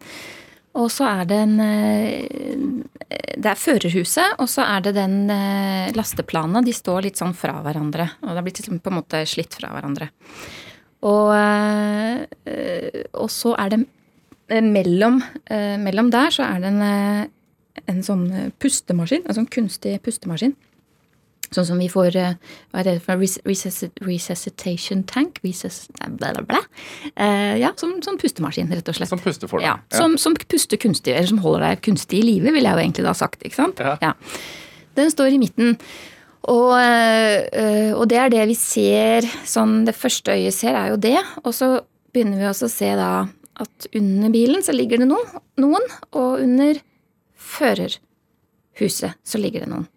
Og så er det en eh, Det er førerhuset, og så er det den lasteplanen. De står litt sånn fra hverandre. Og det er blitt liksom på en måte slitt fra hverandre. Og, eh, og så er det eh, mellom, eh, mellom der så er det en, eh, en sånn eh, pustemaskin. En sånn kunstig pustemaskin. Sånn som vi får eh, Hva er det for resuscitation tank? Resus, bla, bla, bla. Eh, ja, som, som, pustemaskin, rett og slett. Som puster for deg. Ja, som, som puster kunstig, eller som holder deg kunstig i live, ville jeg jo egentlig da sagt. ikke sant? Ja. Den står i midten. Og, øh, og det er det vi ser, sånn det første øyet ser, er jo det. Og så begynner vi også å se da at under bilen så ligger det noen, noen og under førerhuset så ligger det noen.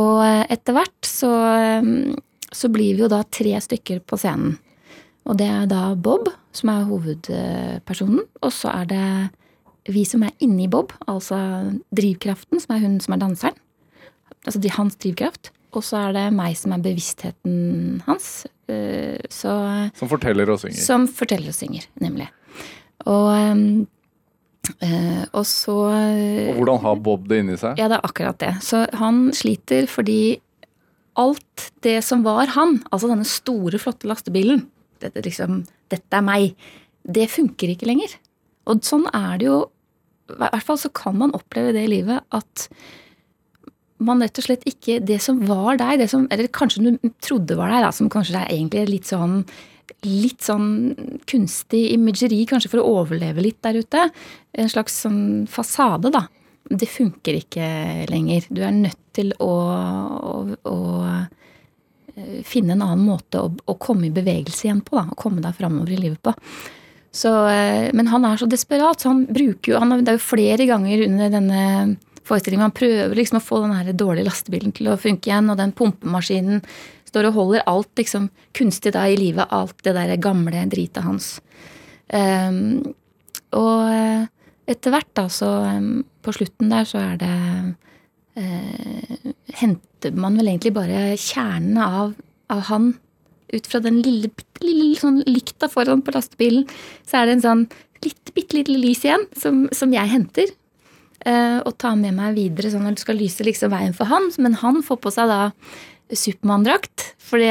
Og eh, etter hvert så, eh, så blir vi jo da tre stykker på scenen. Og det er da Bob, som er hovedpersonen, og så er det vi som er inni Bob, altså drivkraften, som er hun som er danseren. Altså hans drivkraft. Og så er det meg som er bevisstheten hans. Eh, så, som forteller og synger. Som forteller og synger, nemlig. Og, og så Og hvordan har Bob det inni seg? Ja, det er akkurat det. Så han sliter fordi alt det som var han, altså denne store, flotte lastebilen, dette, liksom, dette er meg, det funker ikke lenger. Og sånn er det jo I hvert fall så kan man oppleve det i livet at man rett og slett ikke Det som var deg, det som, eller kanskje du trodde var deg, da, som kanskje er egentlig litt sånn litt sånn kunstig imageri, kanskje for å overleve litt der ute. En slags sånn fasade, da. Det funker ikke lenger. Du er nødt til å, å, å eh, finne en annen måte å, å, komme i bevegelse igjen på. da, Å komme deg framover i livet på. Så, eh, men han er så desperat, så han bruker jo han, Det er jo flere ganger under denne forestillingen han prøver liksom å få den dårlige lastebilen til å funke igjen, og den pumpemaskinen står og holder alt liksom kunstig da i livet, alt det der gamle dritet hans. Um, og eh, etter hvert, da, så um, På slutten der så er det uh, Henter man vel egentlig bare kjernen av, av han ut fra den lille, lille sånn lykta foran på lastebilen. Så er det en sånn litt, bitte lite lys igjen som, som jeg henter. Uh, og tar med meg videre sånn at det skal lyse liksom veien for han. Men han får på seg da Supermann-drakt. For,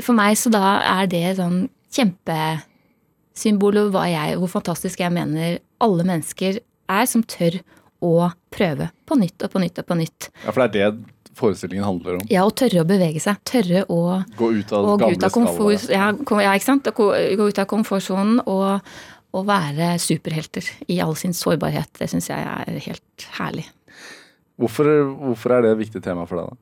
for meg så da er det sånn kjempesymbol på hvor fantastisk jeg mener alle mennesker er som tør å prøve på nytt og på nytt og på nytt. Ja, For det er det forestillingen handler om? Ja, å tørre å bevege seg. Tørre å Gå ut av gamle ut av komfort, ja, ja, ikke sant. Gå, gå ut av komfortsonen og, og være superhelter i all sin sårbarhet. Det syns jeg er helt herlig. Hvorfor, hvorfor er det et viktig tema for deg, da?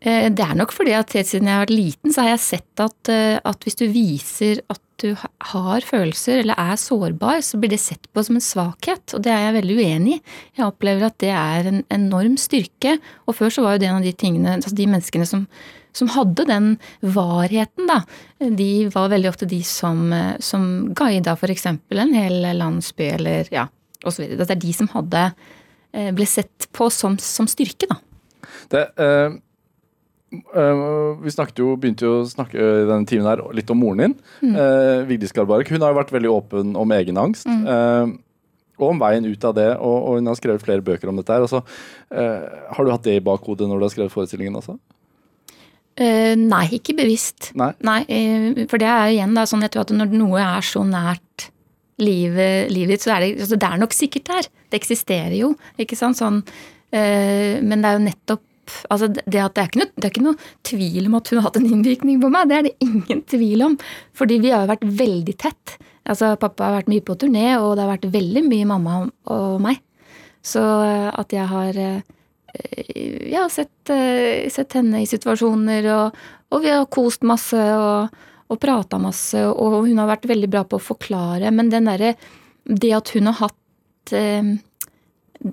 Eh, det er nok fordi at helt siden jeg har vært liten, så har jeg sett at, eh, at, hvis du viser at du har følelser eller er sårbar, så blir det sett på som en svakhet, og det er jeg veldig uenig i. Jeg opplever at det er en enorm styrke, og før så var jo det en av de tingene, altså de menneskene som, som hadde den varheten, da, de var veldig ofte de som, som guida f.eks. en hel landsby eller ja, osv. Det er de som hadde eh, ble sett på som, som styrke, da. Det, Uh, vi jo, begynte jo å snakke i denne timen her litt om moren din, mm. uh, Vigdis Garbarek. Hun har jo vært veldig åpen om egen angst. Mm. Uh, og om veien ut av det, og, og, hun har skrevet flere bøker om dette. her. Altså, har du hatt det i bakhodet når du har skrevet forestillingen også? nei, ikke bevisst. Nei, nei For det er igjen da, sånn jeg tror at når noe er så nært livet, livet så er det, altså, det er nok sikkert der. Det eksisterer jo, ikke sant. Sånn, men det er jo nettopp altså det, det, er noe, det, er ikke noe, tvil om at hun har hatt en innvirkning på meg. Det er det ingen tvil om. Fordi vi har jo vært veldig tett. Altså Pappa har vært mye på turné, og det har vært veldig mye mamma og meg. Så eh, at jeg har ja, jeg har sett, eh, sett henne i situasjoner, og, og, vi har kost masse og, og prata masse, og hun har vært veldig bra på å forklare. Men der, det at hun har hatt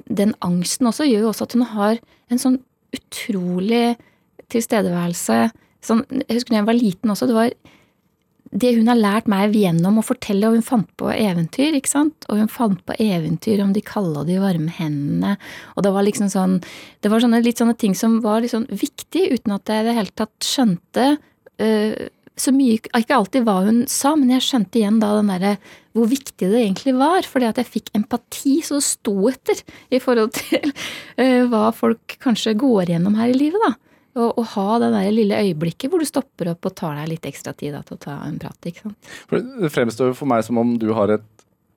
den angsten også, gjør jo også at hun har en sånn utrolig tilstedeværelse. Sånn, jeg husker da jeg var liten også. det var det hun har lært meg gjennom å fortelle, og hun fant på eventyr, ikke sant. Og hun fant på eventyr om de kalde og de varme hendene. Og det var liksom sånn Det var sånne, litt sånne ting som var sånn viktig, uten at jeg i det hele tatt skjønte uh, så mye Ikke alltid hva hun sa, men jeg skjønte igjen da den derre hvor viktig det egentlig var. Fordi at jeg fikk empati så det sto etter i forhold til uh, hva folk kanskje går gjennom her i livet, da. Og, og ha det der lille øyeblikket hvor du stopper opp og tar deg litt ekstra tid da, til å ta en prat. ikke sant? For det fremstår for meg som om du har et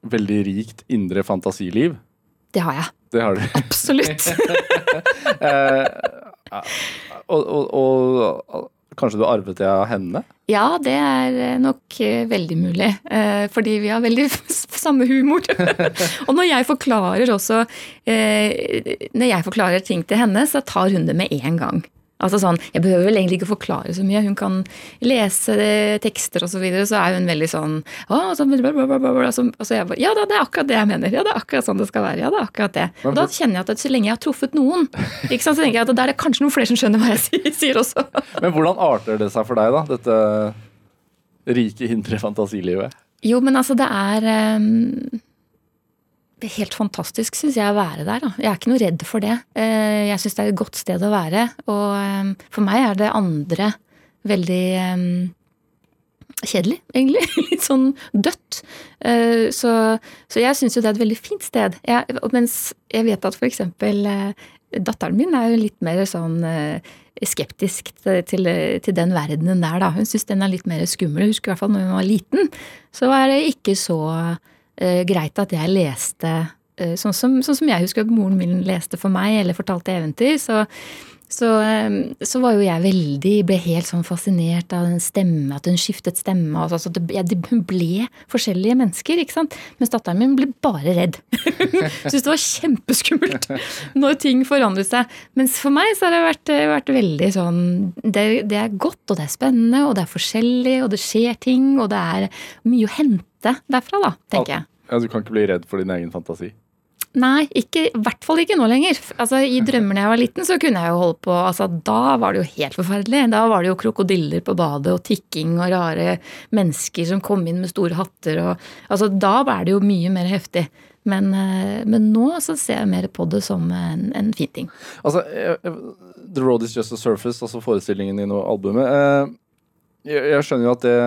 veldig rikt indre fantasiliv. Det har jeg. Det har du. Absolutt. eh, og, og, og Kanskje du arvet det av henne? Ja, det er eh, nok eh, veldig mulig. Eh, fordi vi har veldig samme humor. og når jeg forklarer også Når jeg forklarer ting til henne, så tar hun det med en gang. Altså sånn, Jeg behøver vel egentlig ikke forklare så mye. Hun kan lese tekster og så videre, så er hun veldig sånn å, så, så jeg bare Ja da, det er akkurat det jeg mener. Ja, det er akkurat sånn det skal være. Ja, det er akkurat det. Og da kjenner jeg at så lenge jeg har truffet noen, ikke sant, så tenker jeg at da er det kanskje noen flere som skjønner hva jeg sier også. Men hvordan arter det seg for deg, da? Dette rike, indre fantasilivet? Jo, men altså, det er um det er helt fantastisk, syns jeg, å være der. Da. Jeg er ikke noe redd for det. Eh, jeg syns det er et godt sted å være. Og eh, for meg er det andre veldig eh, kjedelig, egentlig. Litt sånn dødt. Så, så jeg syns jo det er et veldig fint sted. Jeg, mens jeg vet at for eksempel datteren min er jo litt mer sånn skeptisk til, til, den verdenen der, da. Hun syns den er litt mer skummel. Jeg husker i hvert fall når hun var liten, så var det ikke så uh, greit at jeg leste eh, sånn, som, sånn, som, jeg husker at moren min leste for meg, eller fortalte eventyr. Så så, ehm, så, var jo jeg veldig Ble helt sånn fascinert av den stemme, at hun skiftet stemme. Altså, det, ja, det, ble forskjellige mennesker, ikke sant. Mens datteren min ble bare redd. Syntes det var kjempeskummelt når ting forandret seg. Mens for meg så har det vært, vært veldig sånn det, det, er godt, og det er spennende, og det er forskjellig, og det skjer ting, og det er mye å hente derfra, da, tenker jeg. Ja, Du kan ikke bli redd for din egen fantasi? Nei, ikke, i hvert fall ikke nå lenger. Altså, I drømmer da jeg var liten, så kunne jeg jo holde på altså, Da var det jo helt forferdelig. Da var det jo krokodiller på badet og tikking og rare mennesker som kom inn med store hatter. Og, altså, da var det jo mye mer heftig. Men, eh, men, nå så ser jeg mer på det som en, en fin ting. Altså, The Road Is Just A Surface, altså forestillingen din og albumet. Eh, jeg, jeg skjønner jo at det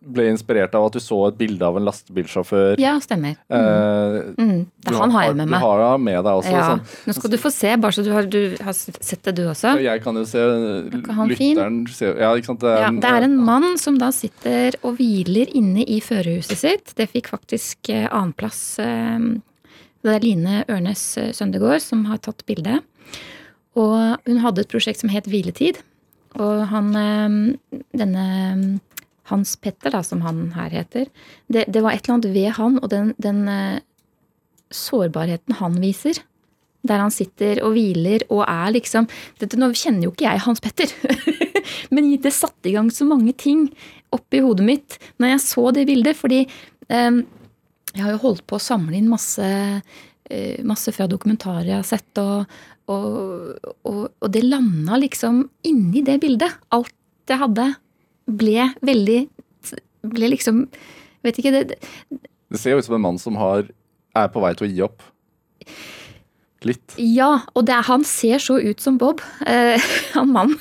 ble inspirert av at du så et bilde av en lastebilsjåfør. Ja, stemmer. Mm. Mm. Det han har jeg med meg. Du har det med deg også. Ja. Sånn. Nå skal du få se, bare så du har, du har sett det du også. Jeg kan jo se lytteren se, ja? Det er, ja, det er en mann som da sitter og hviler inne i førerhuset sitt. Det fikk faktisk eh, annenplass. Eh, det er Line Ørnes eh, Søndegård som har tatt bildet. Og hun hadde et prosjekt som het Hviletid. Og han Denne hans Petter, da, som han her heter, det, det, var et eller annet ved han og den, den uh, sårbarheten han viser. Der han sitter og hviler og er liksom dette, Nå kjenner jo ikke jeg Hans Petter, men det satte i gang så mange ting oppi hodet mitt når jeg så det bildet. Fordi um, jeg har jo holdt på å samle inn masse, uh, masse fra dokumentarer jeg har sett, og, og, og, og det landa liksom inni det bildet. Alt jeg hadde ble veldig Ble liksom Vet ikke det Det ser jo ut som en mann som har, er på vei til å gi opp. Litt. Ja, og er, han ser så ut som Bob. Eh, han mann.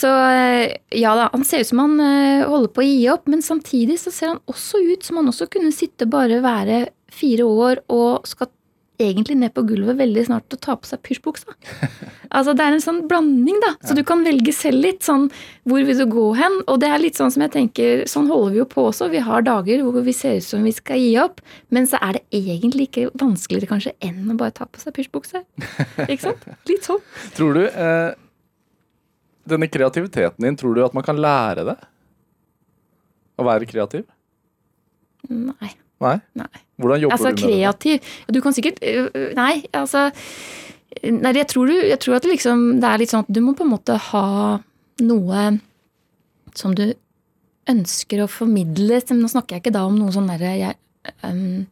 så eh, ja da, han ser ut som han eh, holder på å gi opp, men samtidig så ser han også ut som han også kunne sitte bare være fire år og skal egentlig ned på gulvet veldig snart å ta på seg pysjbuksa. Altså, det er en sånn blanding, da. Så du kan velge selv litt. sånn, Hvor vil du gå hen? Og det er litt sånn som jeg tenker, sånn holder vi jo på også. Vi har dager hvor vi ser ut som vi skal gi opp, men så er det egentlig ikke vanskeligere kanskje enn å bare ta på seg pysjbukse. Ikke sant? Litt sånn. Tror du eh, Denne kreativiteten din, tror du at man kan lære det? Å være kreativ? Nei. Nei? Nei. Hvordan jobber altså, du med kreativ. det? Du kan sikkert Nei, altså Nei, jeg tror, du, jeg tror at det liksom Det er litt sånn at du må på en måte ha noe som du ønsker å formidle. Nå snakker jeg ikke da om noe sånn derre Jeg um,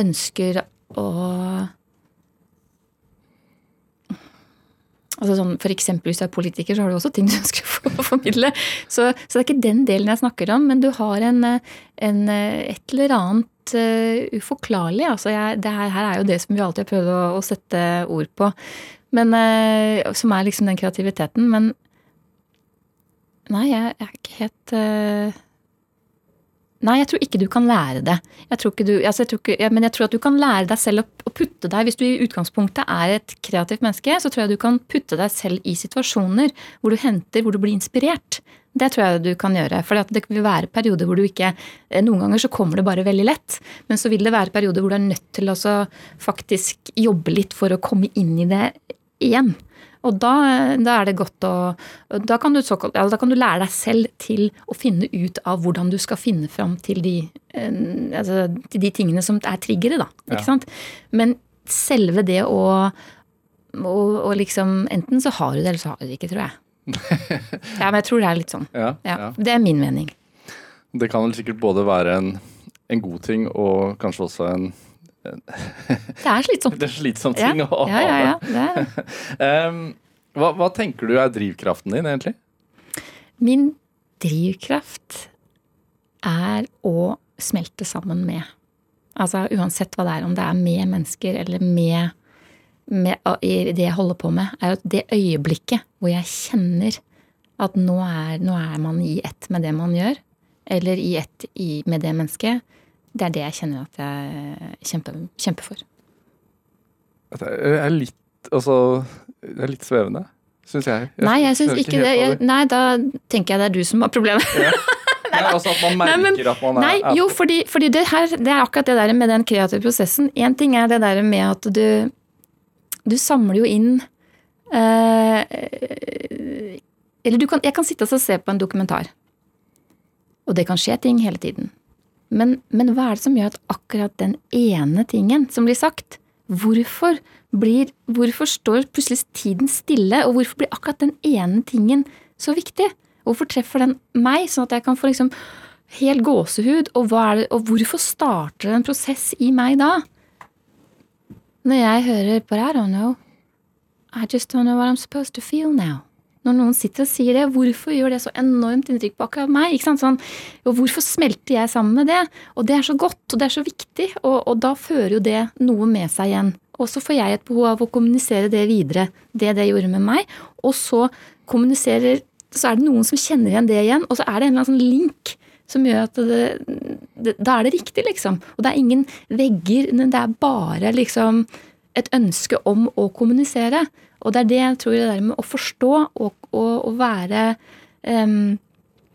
ønsker å Altså sånn, for eksempel hvis du er politiker, så har du også ting du ønsker å formidle. Så, så, det er ikke den delen jeg snakker om, men du har en, en et eller annet uh, uforklarlig. Altså jeg, det her, her, er jo det som vi alltid har prøvd å, å sette ord på, men, uh, som er liksom den kreativiteten. Men nei, jeg, jeg er ikke helt uh, Nei, jeg tror ikke du kan lære det. Jeg du, altså jeg ikke, ja, men jeg tror at du kan lære deg selv å, å, putte deg Hvis du i utgangspunktet er et kreativt menneske, så tror jeg du kan putte deg selv i situasjoner hvor du henter, hvor du blir inspirert. Det tror jeg du kan gjøre. For det vil være perioder hvor du ikke eh, Noen ganger så kommer det bare veldig lett, men så vil det være perioder hvor du er nødt til å faktisk jobbe litt for å komme inn i det igjen. Og da, da, er det godt å da kan, såkalt, da kan, du lære deg selv til å finne ut av hvordan du skal finne fram til de, eh, altså, til de tingene som er triggere, da. Ikke ja. sant? Men selve det å, og, og, liksom Enten så har du det, eller så har du det ikke, tror jeg. ja, men jeg tror det er litt sånn. Ja, ja. Det er min mening. Det kan vel sikkert både være en, en god ting og kanskje også en det er slitsomt. Det er slitsomt ting å ha. Ja, ja, ja. hva, hva, tenker du er drivkraften din, egentlig? Min drivkraft er å smelte sammen med. Altså uansett hva det er, om det er med mennesker eller med, med i det jeg holder på med, er jo det øyeblikket hvor jeg kjenner at nå er, nå er man i ett med det man gjør, eller i ett i, med det mennesket. Det er det jeg kjenner at jeg kjemper, kjemper for. Det er litt Altså, det er litt svevende, syns jeg. jeg. Nei, jeg syns ikke det. Jeg, nei, da tenker jeg det er du som har problemet. Nei, altså at man merker Nei, men- at man er Nei, jo, fordi, fordi det her Det er akkurat det der med den kreative prosessen. Én ting er det der med at du Du samler jo inn Eller du kan, jeg kan sitte og se på en dokumentar. Og det kan skje ting hele tiden. Men, men hva er det som gjør at akkurat den ene tingen som blir sagt, hvorfor blir Hvorfor står plutselig tiden stille, og hvorfor blir akkurat den ene tingen så viktig? Hvorfor treffer den meg, sånn at jeg kan få liksom helt gåsehud? Og, det, og hvorfor starter det en prosess i meg da? Når jeg hører på det, I don't know. I just don't know what I'm supposed to feel now. Når noen sitter og sier det, hvorfor gjør det så enormt inntrykk på akkurat meg? Sånn, hvorfor smelter jeg sammen med det? Og det er så godt, og det er så viktig, og, og da fører jo det noe med seg igjen. Og så får jeg et behov av å kommunisere det videre, det det gjorde med meg. Og så kommuniserer Så er det noen som kjenner igjen det igjen, og så er det en eller annen sånn link som gjør at det, det Da er det riktig, liksom. Og det er ingen vegger, det er bare liksom et ønske om å kommunisere. Og det er det jeg tror det der med å forstå og, og, og være um,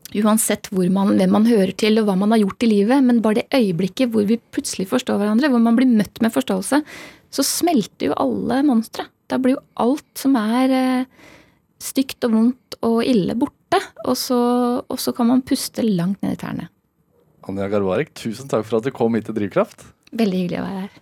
Uansett hvor man, hvem man hører til og hva man har gjort i livet, men bare det øyeblikket hvor vi plutselig forstår hverandre, hvor man blir møtt med forståelse, så smelter jo alle monstre. Da blir jo alt som er uh, stygt og vondt og ille, borte. Og så, og så kan man puste langt ned i tærne. Anja Garbarek, tusen takk for at du kom hit til Drivkraft. Veldig hyggelig å være her.